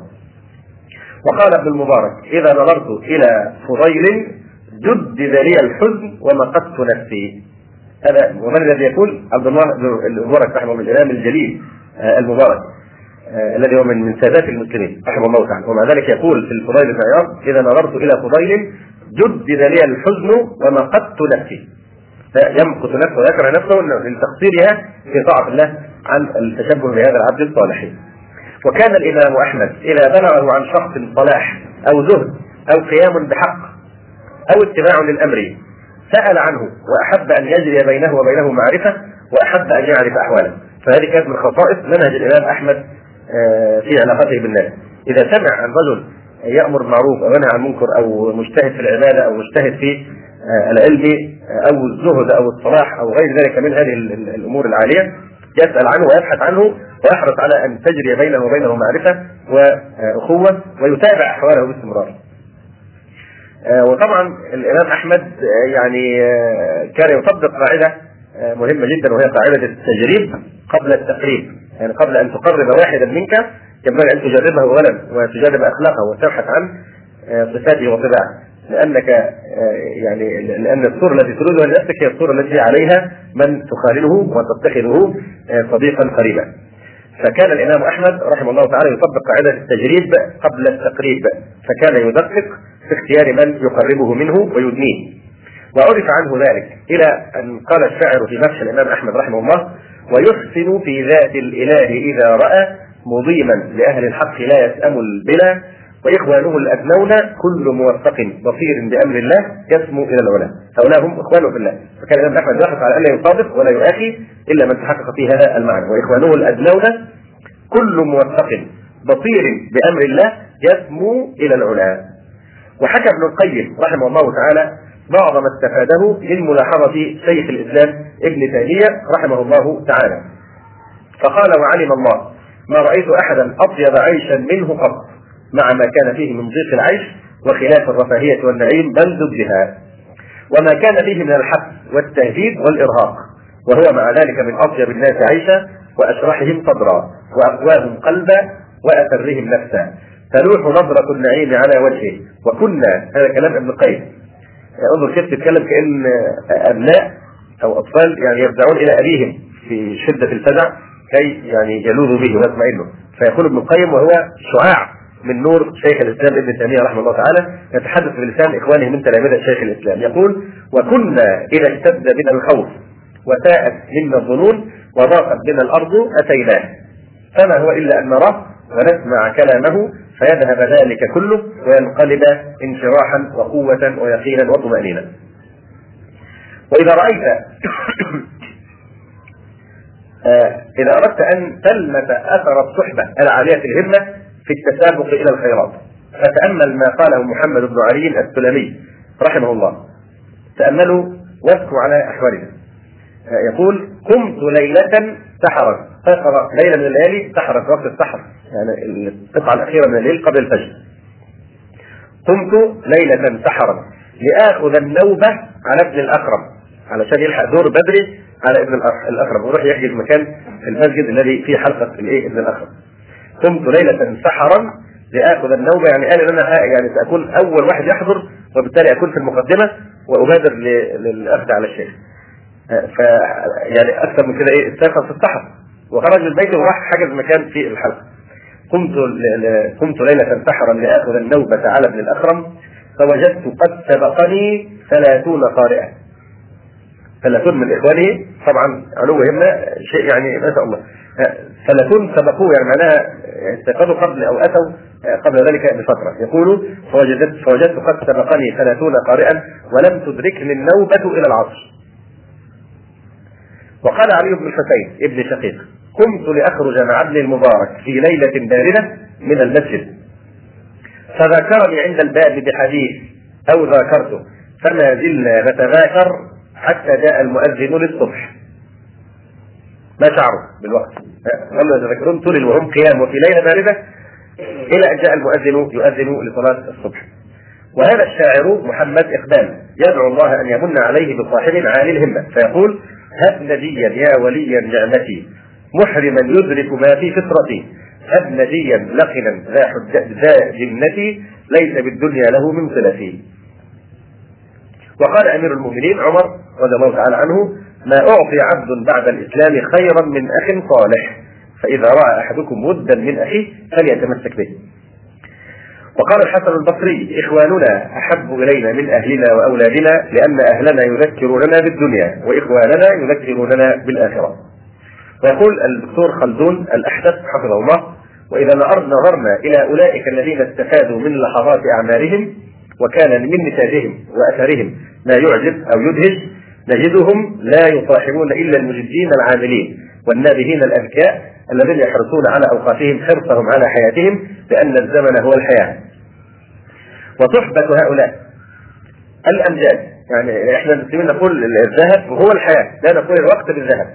وقال ابن المبارك إذا نظرت إلى فضيل جدد لي الحزن ومقدت نفسي. هذا ومن الذي يقول؟ عبد الله بن المبارك رحمه الله الإمام الجليل آه، المبارك آه، الذي هو من من سادات المسلمين رحمه الله تعالى. ومع ذلك يقول في الفضيل بن عياض إذا نظرت إلى فضيل جدد لي الحزن ومقدت نفسي. يمقت نفسه ويكره نفسه لتقصيرها في طاعة الله عن التشبه بهذا العبد الصالح. وكان الإمام أحمد إذا بلغه عن شخص صلاح أو زهد أو قيام بحق أو اتباع للأمر سأل عنه وأحب أن يجري بينه وبينه معرفة وأحب أن يعرف أحواله. فهذه كانت من خصائص منهج الإمام أحمد آه، في علاقته بالناس. إذا سمع عن رجل يأمر بالمعروف أو ينهى عن المنكر أو مجتهد في العبادة أو مجتهد في آه، العلم أو الزهد أو الصلاح أو غير ذلك من هذه الأمور العالية يسأل عنه ويبحث عنه ويحرص على أن تجري بينه وبينه معرفة وأخوة ويتابع أحواله باستمرار. آه، وطبعا الإمام أحمد آه، يعني آه، كان يطبق قاعدة مهمة جدا وهي قاعدة التجريب قبل التقريب يعني قبل أن تقرب واحدا منك ينبغي أن تجربه أولا وتجرب أخلاقه وتبحث عن صفاته وطباعه لأنك يعني لأن الصورة التي تريدها لنفسك هي الصورة التي عليها من تخالله وتتخذه صديقا قريبا. فكان الإمام أحمد رحمه الله تعالى يطبق قاعدة التجريب قبل التقريب فكان يدقق في اختيار من يقربه منه ويدنيه. وعرف عنه ذلك إلى أن قال الشاعر في مدح الإمام أحمد رحمه الله ويحسن في ذات الإله إذا رأى مضيما لأهل الحق لا يسأم البلا وإخوانه الأدنون كل موفق بصير بأمر الله يسمو إلى العلا. هؤلاء هم إخوانه في الله. فكان الإمام أحمد يحرص على ألا يصادق ولا يؤاخي إلا من تحقق في هذا المعنى. وإخوانه الأدنون كل موفق بصير بأمر الله يسمو إلى العلا. وحكى ابن القيم رحمه الله تعالى بعض ما استفاده من ملاحظة شيخ الإسلام ابن تيمية رحمه الله تعالى. فقال وعلم الله ما رأيت أحدا أطيب عيشا منه قط مع ما كان فيه من ضيق العيش وخلاف الرفاهية والنعيم بل ضدها. وما كان فيه من الحبس والتهديد والإرهاق. وهو مع ذلك من أطيب الناس عيشا وأشرحهم صدرا وأقواهم قلبا وأسرهم نفسا. تلوح نظرة النعيم على وجهه. وكنا هذا كلام ابن القيم. انظر كيف تتكلم كأن أبناء أو أطفال يعني يرجعون إلى أبيهم في شدة الفزع كي يعني يلوذوا به ويطمئنوا. فيقول ابن القيم وهو شعاع. من نور شيخ الإسلام ابن تيمية رحمه الله تعالى يتحدث بلسان إخوانه من تلامذه شيخ الإسلام يقول وكنا إذا اشتد بنا الخوف وساءت منا الظنون وضاقت بنا الأرض أتيناه فما هو إلا أن نراه ونسمع كلامه فيذهب ذلك كله وينقلب انشراحا وقوة ويقينا وطمأنينة. وإذا رأيت [coughs] آه، إذا أردت أن تلمس أثر الصحبة العالية الهمة في التسابق إلى الخيرات. فتأمل ما قاله محمد بن علي السلمي رحمه الله. تأملوا واسكوا على أحوالنا آه، يقول قمت ليلة سحرا. سحر ليلة من الليالي سحرت وقت السحر يعني القطعة الأخيرة من الليل قبل الفجر. قمت ليلة سحرا. لآخذ النوبة على ابن الأكرم علشان يلحق دور بدري على ابن الأكرم. ويروح يحجز مكان المسجد الذي فيه حلقة الإيه؟ ابن الأكرم. قمت ليلة سحرا لآخذ النوبة يعني قال إن أنا يعني سأكون أول واحد يحضر وبالتالي أكون في المقدمة وأبادر للأخذ على الشيخ. ف يعني أكثر من كده إيه؟ استيقظ في السحر وخرج من البيت وراح حجز مكان في الحلقة. قمت قمت ليلة سحرا لآخذ النوبة على ابن الأكرم فوجدت قد سبقني ثلاثون قارئا. ثلاثون من إخوانه طبعا علو همة شيء يعني ما شاء الله. ثلاثون سبقوه يعني معناها استيقظوا قبل أو أتوا قبل ذلك بفترة. يقول فوجدت فوجدت قد سبقني ثلاثون قارئا ولم تدركني النوبة إلى العصر. وقال علي بن الحسين ابن شقيق قمت لأخرج مع ابن المبارك في ليلة باردة من المسجد. فذكرني عند الباب بحديث أو ذاكرته فما زلنا نتذاكر حتى جاء المؤذن للصبح. ما شعروا بالوقت. هم يتذكرون طول وهم قيام وفي ليلة باردة إلى أن جاء المؤذن يؤذن لصلاة الصبح. وهذا الشاعر محمد إقبال يدعو الله أن يمن عليه بصاحب عالي الهمة فيقول هب نبيا يا وليا نعمتي محرما يدرك ما في فطرتي. هب نبيا لقنا ذا ذا جنتي ليس بالدنيا له من صلتي وقال أمير المؤمنين عمر رضي الله تعالى عنه ما أعطي عبد بعد الإسلام خيرا من أخ صالح فإذا رأى أحدكم ودا من أخيه فليتمسك به. وقال الحسن البصري إخواننا أحب إلينا من أهلنا وأولادنا لأن أهلنا يذكروننا بالدنيا وإخواننا يذكروننا بالآخرة. ويقول الدكتور خلدون الأحدث حفظه الله وإذا نظرنا إلى أولئك الذين استفادوا من لحظات أعمالهم وكان من نتاجهم وأثرهم ما يعجب أو يدهش نجدهم لا يصاحبون إلا المجدين العاملين والنابهين الأذكياء الذين يحرصون على أوقاتهم حرصهم على حياتهم لأن الزمن هو الحياة. وصحبة هؤلاء الأمجاد يعني إحنا المسلمين نقول الذهب هو الحياة لا نقول الوقت بالذهب.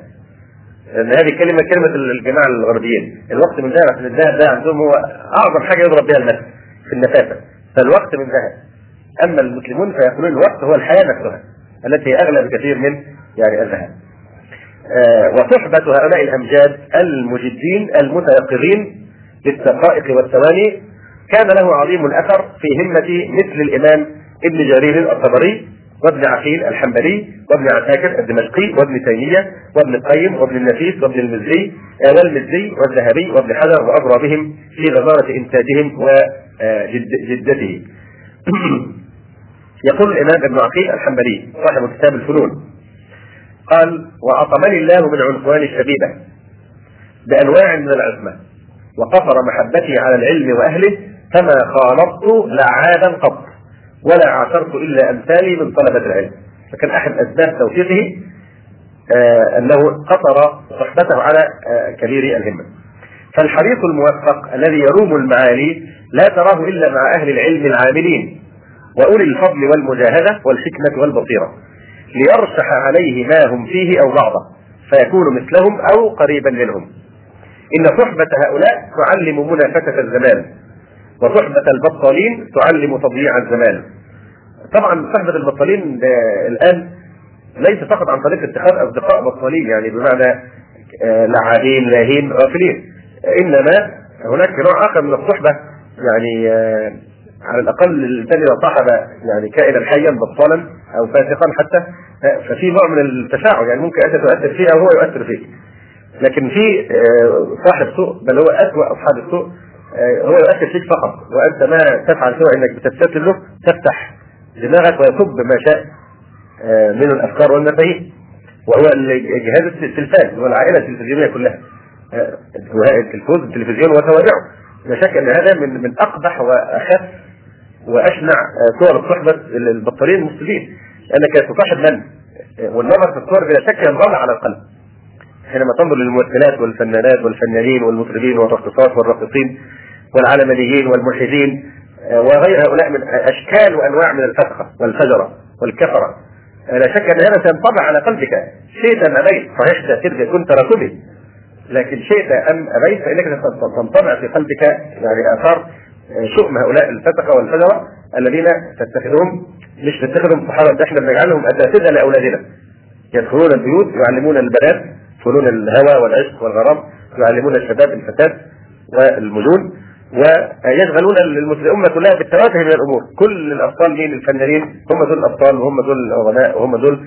لأن هذه كلمة كلمة الجماعة الغربيين الوقت من ذهب عشان الذهب ده عندهم هو أعظم حاجة يضرب بها المثل في النفاسة فالوقت من ذهب أما المسلمون فيقولون الوقت هو الحياة نفسها. التي هي أغلى بكثير من يعني الذهب آه وصحبة هؤلاء الأمجاد المجدين المتيقظين للدقائق والثواني كان له عظيم الأثر في همة مثل الإمام ابن جرير الطبري وابن عقيل الحنبلي وابن عساكر الدمشقي وابن تيمية وابن القيم وابن النفيس وابن المزي والمزي والذهبي وابن حجر واضرى بهم في غزارة إنتاجهم وجدته. [clears throat] يقول الإمام ابن عقيل الحنبلي صاحب كتاب الفنون قال واطمني الله من عنفوان الشبيبه بأنواع من العزمه وقصر محبتي على العلم وأهله فما خالطت لعابا قط ولا عاثرت إلا أمثالي من طلبة العلم. فكان أحد أسباب توفيقه آه أنه قصر صحبته على آه كبير الهمة. فالحريص الموفق الذي يروم المعالي لا تراه إلا مع أهل العلم العاملين وأولي الفضل والمجاهدة والحكمة والبصيرة ليرشح عليه ما هم فيه أو بعضه فيكون مثلهم أو قريبا منهم. إن صحبة هؤلاء تعلم منافسة الزمان وصحبة البطالين تعلم تضييع الزمان. طبعا صحبة البطالين الآن ليس فقط عن طريق اتخاذ أصدقاء بطالين يعني بمعنى لعابين لاهين غافلين إنما هناك نوع آخر من الصحبة يعني على الأقل الانسان إذا صاحب يعني كائنا حيا بطالا أو فاسقا حتى ففي نوع من التفاعل يعني ممكن انت تؤثر فيه أو هو يؤثر فيك. لكن في صاحب سوء بل هو اسوء أصحاب السوء هو يؤثر فيك فقط. وأنت ما تفعل سوى إنك بتستسلم له تفتح دماغك ويصب ما شاء من الأفكار والمفاهيم وهو جهاز التلفاز والعائله التلفزيونية كلها. التلفوز التلفزيون وتوابعه لا شك إن هذا من من أقبح وأخف وأشنع صور صحبه البطارين المسلمين لأنك تصاحب من؟ والنظر في الصور بلا شك ينضل على القلب. حينما تنظر للممثلات والفنانات والفنانين والمطربين والرقصات والراقصين والعلمانيين والملحدين وغير هؤلاء من أشكال وأنواع من الفسقه والفجرة والكفرة. لا شك أن هذا سينطبع على قلبك. شئت أم أبيت؟ صحيح تلك كنت ركبه لكن شئت أم أبيت فإنك تنطبع في قلبك يعني آثار شؤم هؤلاء الفسقه والفجره الذين تتخذهم مش تتخذهم صحابه إحنا بنجعلهم أساتذة لأولادنا. يدخلون البيوت يعلمون البنات فنون الهوى والعشق والغرام يعلمون الشباب الفتاه والمجون ويشغلون الامه كلها بالتوافه من الأمور. كل الأبطال مين؟ الفنانين. هم دول الأبطال وهم دول العظماء وهم دول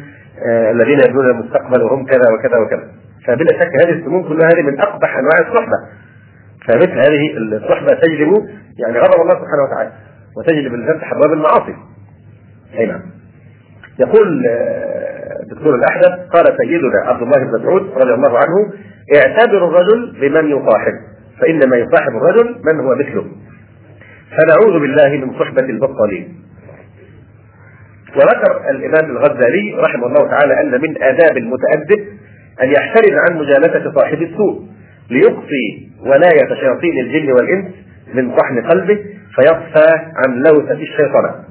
آه الذين يبنون المستقبل وهم كذا وكذا وكذا. فبلا شك هذه السموم كلها هذه من أقبح أنواع الصحبة. فمثل هذه الصحبة تجلب يعني غضب الله سبحانه وتعالى وتجلب تفتح ابواب المعاصي. أي نعم. يقول الدكتور الأحدث قال سيدنا عبد الله بن مسعود رضي الله عنه اعتبر الرجل بمن يصاحب فإنما يصاحب الرجل من هو مثله. فنعوذ بالله من صحبة البطالين. وذكر الإمام الغزالي رحمه الله تعالى أن من آداب المتأدب أن يحترز عن مجالسة صاحب السوء. ليقصي ولاية شياطين الجن والإنس من طحن قلبه فيصفى عن لوثة الشيطنه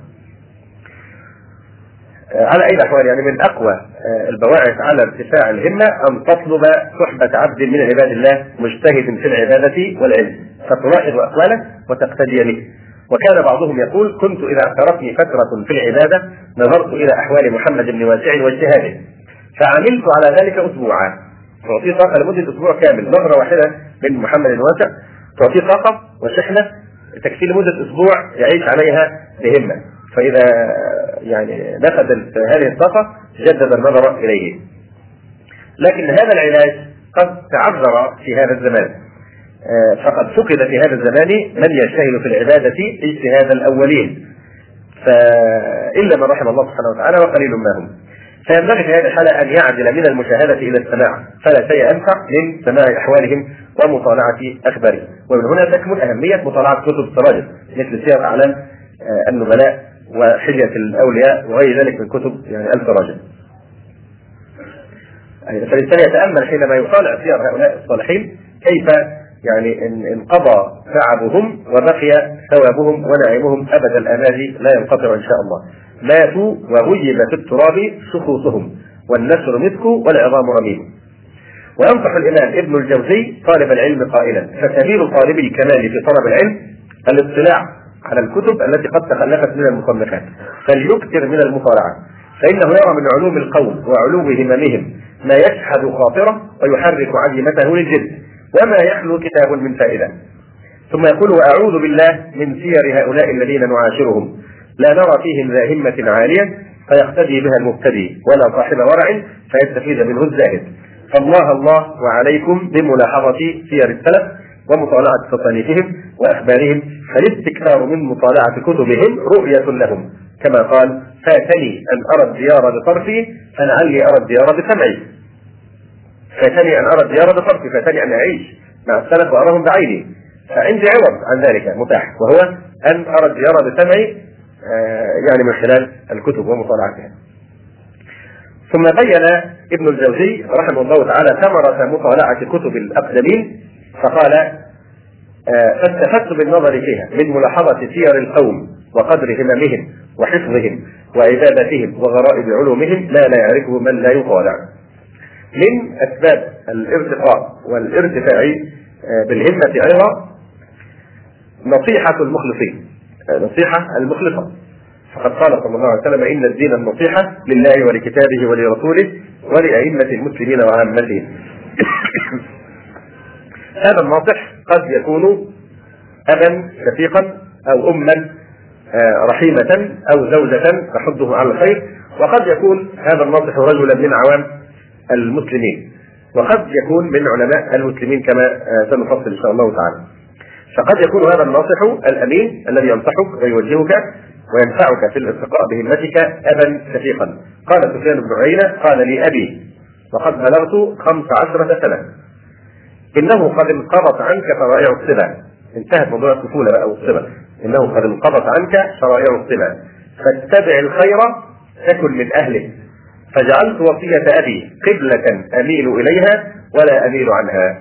على أي الأحوال يعني من أقوى البواعث على ارتفاع الهمة أن تطلب صحبة عبد من عباد الله مجتهد في العبادة والعلم. فتلاحظ أقواله وتقتدي به. وكان بعضهم يقول كنت إذا اعترتني فترة في العبادة نظرت إلى أحوال محمد بن واسع واجتهاده فعملت على ذلك أسبوعا. تعطيه طاقة لمدة أسبوع كامل نظرة واحدة من محمد بن واسع تعطيه طاقة وشحنة تكفي لمدة أسبوع يعيش عليها بهمة فإذا يعني نفذت هذه الطاقة جدد النظر إليه. لكن هذا العلاج قد تعذر في هذا الزمان. فقد فقد في هذا الزمان من يجتهد في العبادة اجتهاد الأولين. فإلا من رحم الله سبحانه وتعالى وقليل ما هم. فينبغي في هذه الحالة أن يعدل من المشاهدة إلى السماع، فلا شيء أنفع من سماع أحوالهم ومطالعة أخبارهم، ومن هنا تكمن أهمية مطالعة كتب التراجم مثل سير أعلام النبلاء وحلية الأولياء وغير ذلك من كتب يعني التراجم. فالإنسان يتأمل حينما يطالع سير هؤلاء الصالحين كيف يعني انقضى تعبهم وبقي ثوابهم ونعيمهم أبد الآمال لا ينقطع إن شاء الله. ماتوا وغيب في التراب سقوطهم والنسر مسك والعظام رميم. وينصح الإمام ابن الجوزي طالب العلم قائلا: فسبيل طالب الكمال في طلب العلم الاطلاع على الكتب التي قد تخلفت من المصنفات فليكثر من المطالعة فإنه يرى من علوم القوم وعلو هممهم ما يشحذ خاطره ويحرك عزيمته للجد وما يخلو كتاب من فائدة ثم يقول وأعوذ بالله من سير هؤلاء الذين نعاشرهم لا نرى فيهم ذا همة عالية فيقتدي بها المبتدي ولا صاحب ورع فيستفيد منه الزاهد. فالله الله وعليكم بملاحظة سير السلف ومطالعة تصانيفهم وأخبارهم فالاستكثار من مطالعة كتبهم رؤية لهم. كما قال فاتني أن أرى الديار بطرفي فلعلي أرى الديار بسمعي. فاتني أن أرى الديار بطرفي فاتني أن أعيش مع السلف وأراهم بعيني. فعندي عوض عن ذلك متاح وهو أن أرى الديار بسمعي يعني من خلال الكتب ومطالعتها ثم بين ابن الجوزي رحمه الله تعالى ثمرة مطالعة كتب الأقدمين فقال آه، فاستفدت بالنظر فيها من ملاحظة سير القوم وقدر هممهم وحفظهم وعبادتهم وغرائب علومهم ما لا يعرفه من لا يطالع. من أسباب الارتقاء والارتفاع آه، بالهمة أيضا نصيحة المخلصين آه، نصيحة المخلصة. فقد قال صلى الله عليه وسلم إن الدين النصيحة لله ولكتابه ولرسوله ولأئمة المسلمين وعامتهم [coughs] هذا الناصح قد يكون أبا شفيقا أو أما آه، رحيمة أو زوجة تحضه على الخير. وقد يكون هذا الناصح رجلا من عوام المسلمين. وقد يكون من علماء المسلمين كما آه، سنفصل إن شاء الله تعالى. فقد يكون هذا الناصح الأمين الذي ينصحك ويوجهك وينفعك في الارتقاء بهمتك أبا شفيقا. قال سفيان بن عيينة قال لي أبي وقد بلغت خمس عشرة سنة. إنه قد انقضت عنك شرائع الصلة. انتهت موضوع الطفولة بقى والصلة. إنه قد انقضت عنك شرائع الصلة. فاتبع الخير تكن من أهله فجعلت وصية أبي قبلة أميل إليها ولا أميل عنها.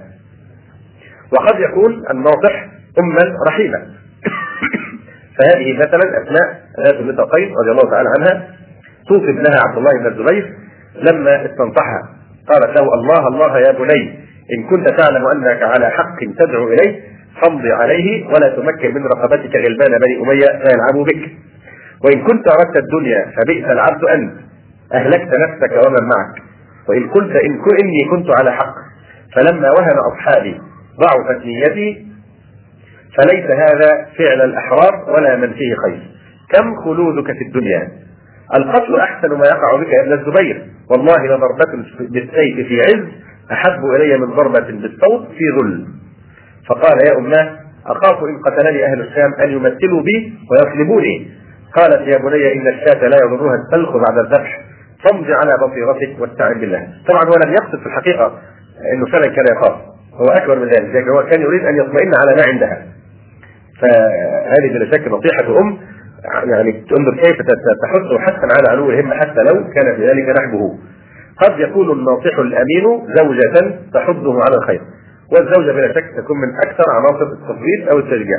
وقد يكون الناصح أما رحيمة [coughs] فهذه مثلا أسماء ذات النطاقين رضي الله تعالى عنها. توصف لها عبد الله بن الزبير لما استنصحها. قالت له الله الله يا بني إن كنت تعلم أنك على حق تدعو إليه فامضي عليه ولا تمكن من رقبتك غلمان بني أمية فيلعبوا بك. وإن كنت أردت الدنيا فبئس العبد أنت. أهلكت نفسك ومن معك. وإن كنت إن إني كنت على حق. فلما وهن أصحابي ضعفت نيتي فليس هذا فعل الأحرار ولا من فيه خير. كم خلودك في الدنيا؟ القتل أحسن ما يقع بك يا ابن الزبير. والله لضربة بالسيف في عز أحب إلي من ضربة بالصوت في ذل فقال يا أماه أخاف إن قتلني أهل الشام أن يمثلوا بي ويصلبوني. قالت يا بني إن الشاة لا يضرها السلخ بعد الذبح. فامض على بصيرتك واستعن بالله. طبعا هو لم يقصد في الحقيقة أنه فعلا كان يخاف. هو أكبر من ذلك هو كان يريد أن يطمئن على ما عندها. فهذه بلا شك نصيحة أم يعني تنظر كيف تحث حتى على علو الهمة حتى لو كان في ذلك نحبه. قد يكون الناصح الأمين زوجة تحضه على الخير. والزوجة بلا شك تكون من أكثر عناصر التفضيل أو التشجيع.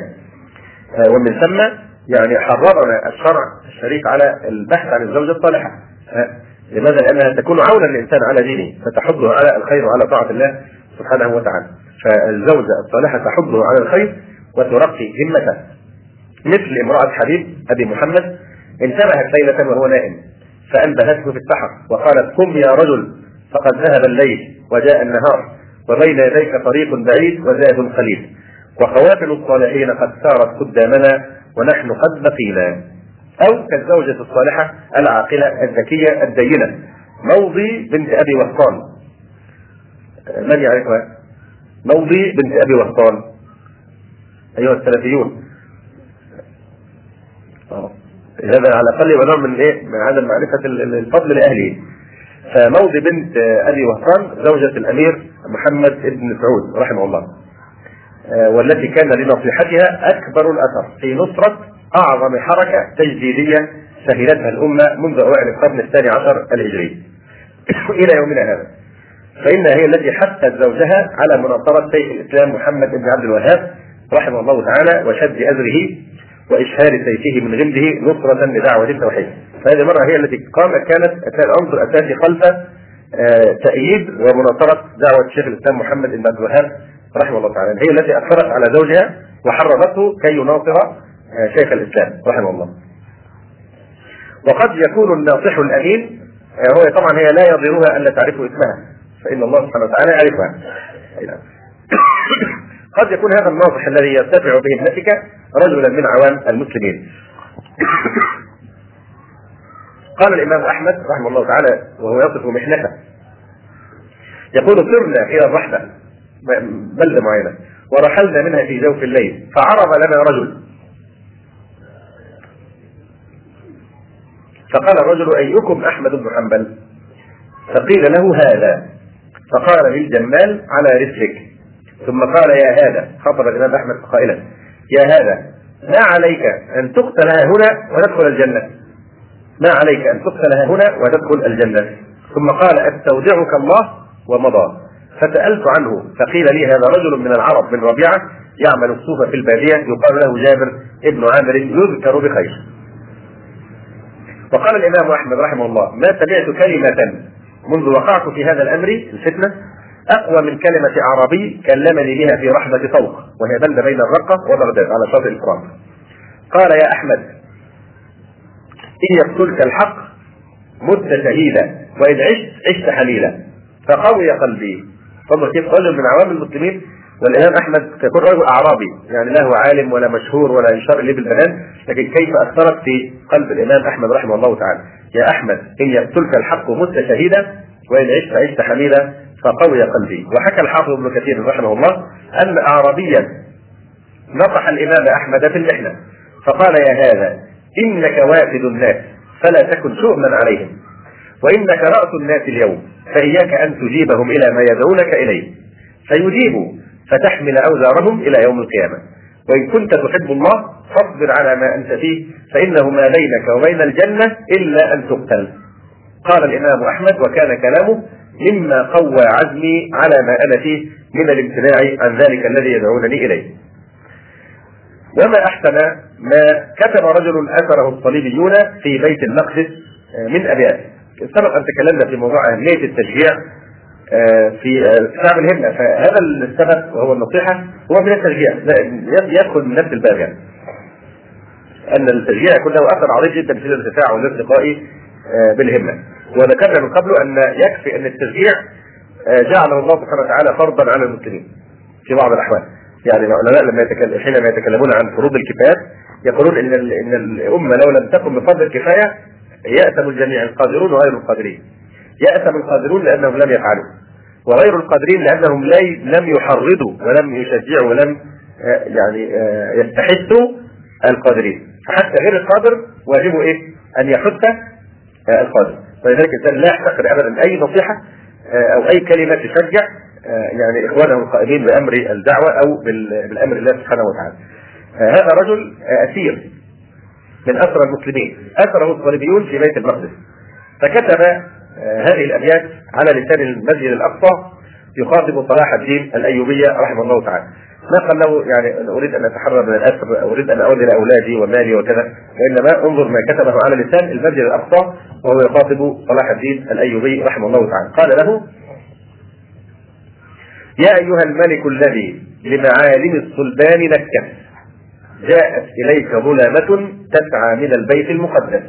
آه، ومن ثم يعني حررنا الشرع الشريف على البحث عن الزوجة الصالحة. آه، لماذا؟ لأنها تكون عونا للإنسان على دينه فتحضه على الخير وعلى طاعة الله سبحانه وتعالى. فالزوجة الصالحة تحضه على الخير وترقي همته مثل امرأة حبيب أبي محمد انتبهت ليلة وهو نائم فأنبهته في السحر وقالت قم يا رجل فقد ذهب الليل وجاء النهار وبين يديك طريق بعيد وزاد قليل وخواتم الصالحين قد سارت قدامنا ونحن قد بقينا. أو كالزوجة الصالحة العاقلة الذكية الدينة موضي بنت أبي وهطان. من يعرفها؟ موضي بنت أبي وهطان. أيها السلفيون هذا على الأقل يبقى نوع من إيه؟ من عدم معرفه الفضل لأهله. فموضي بنت أبي وهران زوجة الأمير محمد بن سعود رحمه الله. آه، والتي كان لنصيحتها أكبر الأثر في نصرة أعظم حركة تجديدية شهدتها الأمة منذ أوائل القرن الثاني عشر الهجري. [coughs] إلى يومنا هذا. فإنها هي التي حثت زوجها على مناصرة شيخ الإسلام محمد بن عبد الوهاب رحمه الله تعالى وشد أزره وإشهار سيفه من غمده نصرة لدعوة التوحيد. فهذه المرة هي التي قام كانت العنصر الأساسي خلف آه، تأييد ومناصرة دعوة الشيخ الإسلام محمد بن عبد الوهاب رحمه الله تعالى. هي التي أثرت على زوجها وحرضته كي يناصر آه، شيخ الإسلام رحمه الله. وقد يكون الناصح الأمين آه، هو طبعا هي لا يضرها أن تعرف اسمها فإن الله سبحانه وتعالى يعرفها. قد يكون هذا الناصح الذي يرتفع بهمتك رجلا من عوام المسلمين. [coughs] قال الإمام أحمد رحمه الله تعالى وهو يصف محنته. يقول سرنا إلى الرحلة. بلدة معينة. ورحلنا منها في جوف الليل. فعرض لنا رجل. فقال الرجل أيكم أحمد بن حنبل؟ فقيل له هذا. فقال للجمال على رسلك ثم قال يا هذا. خطب الإمام أحمد قائلا يا هذا ما عليك أن تقتل هنا وتدخل الجنة؟ ما عليك أن تقتل هنا وتدخل الجنة؟ ثم قال أستودعك الله ومضى. فسألت عنه فقيل لي هذا رجل من العرب من ربيعة يعمل الصوف في البادية. يقال له جابر ابن عامر يذكر بخير. وقال الإمام أحمد رحمه الله ما سمعت كلمة منذ وقعت في هذا الأمر الفتنة؟ أقوى من كلمة أعرابي كلمني بها في رحمة طوق وهي بلدة بين الرقة وبغداد على شاطئ الفرات قال يا أحمد إن يقتلك الحق مت شهيدا وإن عشت عشت حليلا فقوي قلبي. انظر كيف رجل من عوام المسلمين والإمام أحمد يكون رجل أعرابي يعني لا هو عالم ولا مشهور ولا ينشر إليه بالبنان لكن كيف أثرت في قلب الإمام أحمد رحمه الله تعالى؟ يا أحمد إن يقتلك الحق مت شهيدا وإن عشت عشت حميدا. فقوي قلبي. وحكى الحافظ ابن كثير رحمه الله أن اعرابيا نصح الإمام أحمد في المحنه فقال يا هذا إنك وافد الناس فلا تكن شؤما عليهم. وإنك رأس الناس اليوم فإياك أن تجيبهم إلى ما يدعونك إليه. فيجيبوا فتحمل أوزارهم إلى يوم القيامة. وإن كنت تحب الله فاصبر على ما أنت فيه فإنه ما بينك وبين الجنة إلا أن تقتل. قال الإمام أحمد وكان كلامه مما قوى عزمي على ما أنا فيه من الامتناع عن ذلك الذي يدعونني إليه. وما أحسن ما كتب رجل أثره الصليبيون في بيت المقدس من أبيات سبق أن تكلمنا في موضوع أهمية التشجيع آه، في كتاب الهمة. فهذا السبب وهو النصيحة هو من التشجيع. يدخل من نفس الباب يعني. أن التشجيع يكون له أثر عظيم جدا في الارتفاع والارتقاء آه، بالهمة. وذكرنا من قبل أن يكفي أن التشجيع آه، جعله الله سبحانه وتعالى فرضا على المسلمين في بعض الأحوال. يعني العلماء لما يتكلم حينما يتكلمون عن فروض الكفايات يقولون إن إن الأمة لو لم تكن بفضل الكفاية يأثم الجميع القادرون وغير القادرين. يأثم القادرون لأنهم لم يفعلوا وغير القادرين لأنهم لم يحرضوا ولم يشجعوا ولم آه، يعني آه، يستحثوا القادرين. فحتى غير القادر واجبه إيه؟ أن يحث القادر. ولذلك الإنسان لا يحتقر ابدا أي نصيحة أو أي كلمة تشجع يعني إخوانه القائمين بأمر الدعوة أو بالأمر الله سبحانه وتعالى. هذا رجل أسير من أسرى المسلمين، اسره الصليبيون في بيت المقدس. فكتب هذه الأبيات على لسان المسجد الأقصى يخاطب صلاح الدين الأيوبية رحمه الله تعالى. ما قال له يعني أريد أن أتحرر من الأسر أريد أن اولي لاولادي ومالي وكذا وإنما انظر ما كتبه على لسان المسجد الأقصى وهو يخاطب صلاح الدين الأيوبي رحمه الله تعالى. قال له يا أيها الملك الذي لمعالم الصلبان نكت جاءت إليك ظلامه تسعى من البيت المقدس.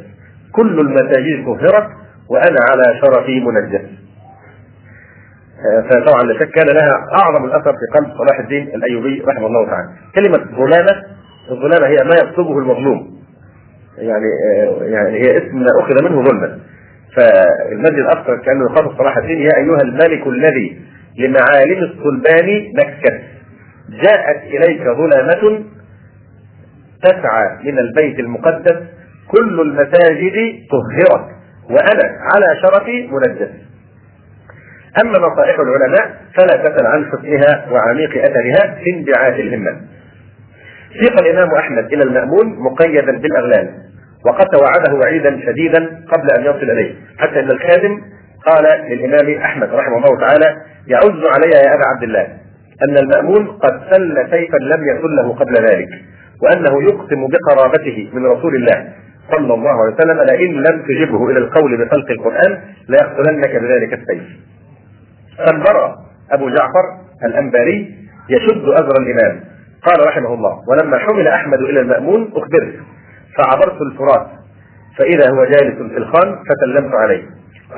كل المساجد طهرت وأنا على شرفي منجس. فطبعا لا شك كان لها أعظم الأثر في قلب صلاح الدين الأيوبي رحمه الله تعالى. كلمة ظلامه الظلامه هي ما يطلبه المظلوم. يعني آه، يعني هي اسم أخذ منه ظلما. فالمسجد الاقصى كأنه يخاطب صلاح الدين يا أيها الملك الذي لمعالم الصلبان نكت جاءت إليك ظلامه تسعى من البيت المقدس كل المساجد طهرت وأنا على شرفي منجس. أما نصائح العلماء فلا تسأل عن حسنها وعميق أثرها في انبعاث الهمة سيق الإمام أحمد إلى المأمون مقيدا بالأغلال وقد توعده وعيدا شديدا قبل أن يصل إليه حتى إن الخادم قال للإمام أحمد رحمه الله تعالى يعز علي يا أبا عبد الله أن المأمون قد سل سيفا لم يسله له قبل ذلك وأنه يقسم بقرابته من رسول الله صلى الله عليه وسلم لئن لم تجبه إلى القول بخلق القرآن ليقتلنك بذلك السيف. فانبرى أبو جعفر الأنباري يشد أزر الإمام. قال رحمه الله ولما حمل أحمد إلى المأمون أخبرت فعبرت الفرات فإذا هو جالس في الخان فسلمت عليه.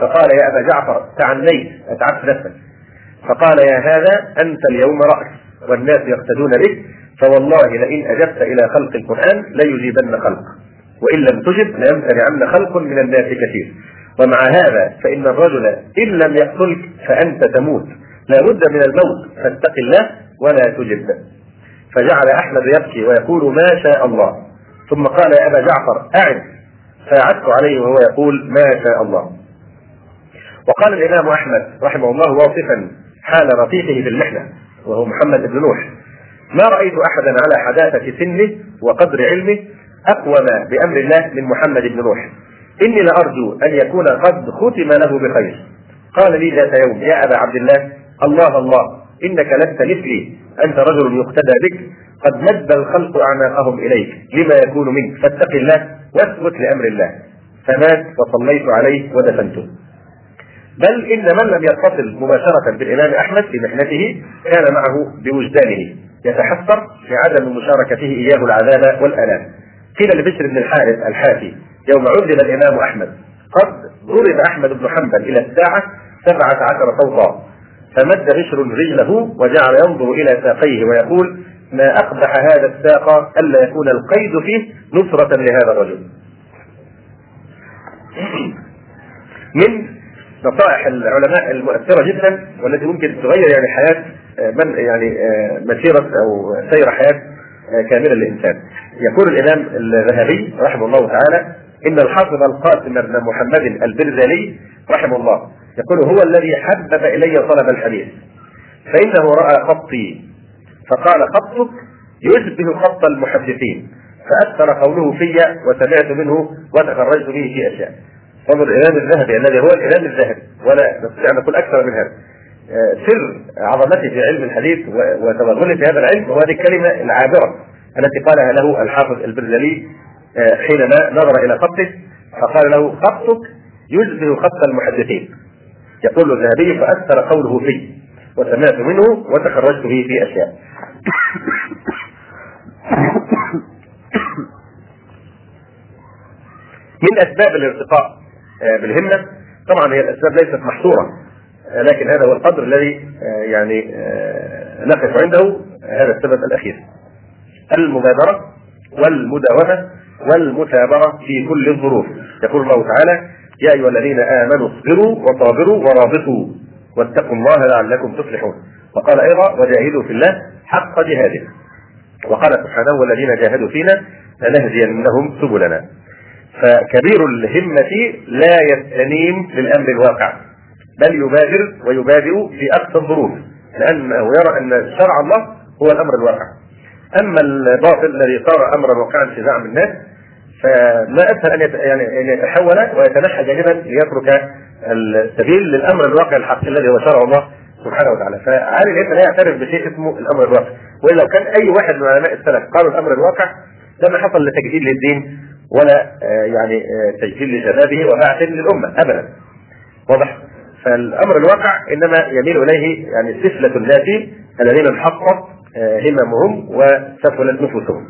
فقال يا أبا جعفر تعنيت أتعبت نفسك. فقال يا هذا أنت اليوم راس والناس يقتدون بك فوالله لئن أجبت إلى خلق القرآن ليجيبن خلق وإن لم تجب ليمتنعن خلق من الناس كثير. ومع هذا فإن الرجل إن لم يقتلك فأنت تموت. لا بد من الموت فاتق الله ولا تجب فجعل أحمد يبكي ويقول ما شاء الله. ثم قال يا أبا جعفر أعد. فعدت عليه وهو يقول ما شاء الله. وقال الإمام أحمد رحمه الله واصفا حال رفيقه في المحنة وهو محمد بن نوح. ما رأيت أحدا على حداثة سنه وقدر علمه أقوم بأمر الله من محمد بن نوح. إني لأرجو أن يكون قد ختم له بخير. قال لي ذات يوم يا أبا عبد الله الله الله إنك لست مثلي. أنت رجل يقتدى بك. قد مد الخلق أعناقهم إليك. لما يكون منك؟ فاتق الله واثبت لأمر الله. فمات وصليت عليه ودفنته. بل إن من لم يتصل مباشرة بالإمام أحمد في محنته كان معه بوجدانه. يتحسر لعدم مشاركته إياه العذاب والآلام. قيل لبشر بن الحارث الحافي يوم عذب الإمام أحمد. قد ضرب أحمد بن حنبل إلى الساعة سبعة عشر صوتا. فمد بشر رجله وجعل ينظر إلى ساقيه ويقول ما أقبح هذا الساق ألا يكون القيد فيه نصرة لهذا الرجل. من نصائح العلماء المؤثرة جدا والتي ممكن تغير يعني حياة من يعني مسيرة أو سير حياة كاملة للإنسان. يقول الإمام الذهبي رحمه الله تعالى إن الحافظ القاسم بن محمد البرزالي رحمه الله يقول هو الذي حبب إلي طلب الحديث فإنه رأى خطي فقال خطك يشبه خط المحدثين فأثر قوله في وسمعت منه وتخرجت به في أشياء. انظر الإمام الذهبي الذي هو الإمام الذهبي ولا نستطيع أن نقول أكثر من هذا. سر عظمته في علم الحديث وتوغله في هذا العلم هو هذه الكلمة العابرة التي قالها له الحافظ البرزلي حينما نظر إلى خطه فقال له خطك يشبه خط المحدثين. يقول الذهبي فأثر قوله في وسمعت منه وتخرجت به في أشياء. من أسباب الارتقاء آه، بالهمة طبعا هي الأسباب ليست محصورة آه، لكن هذا هو القدر الذي آه، يعني نقف عنده هذا السبب الأخير. المبادرة والمداومة والمثابرة في كل الظروف. يقول الله تعالى يا أيها الذين آمنوا اصبروا وصابروا ورابطوا واتقوا الله لعلكم تفلحون. وقال أيضا وجاهدوا في الله حق جهاده. وقال سبحانه والذين جاهدوا فينا لنهدينهم سبلنا. فكبير الهمة لا يستنيم للأمر الواقع بل يبادر ويبادئ في أقصى الظروف لأنه يرى أن شرع الله هو الأمر الواقع. أما الباطل الذي صار أمرا واقعا في زعم الناس فما اسهل أن يعني أن يتحول ويتنحى جانبا ليترك السبيل للأمر الواقع الحق الذي هو شرع الله سبحانه وتعالى. فعلي الانسان لا يعترف بشيء اسمه الأمر الواقع. وإلا لو كان أي واحد من علماء السلف قالوا الأمر الواقع لما حصل لتجديد للدين ولا آه، يعني آه، تجديد لشبابه وبعث للأمة ابدا. واضح؟ فالأمر الواقع إنما يميل إليه يعني سفلة الناس الذين انحطت هممهم وسفلت نفوسهم.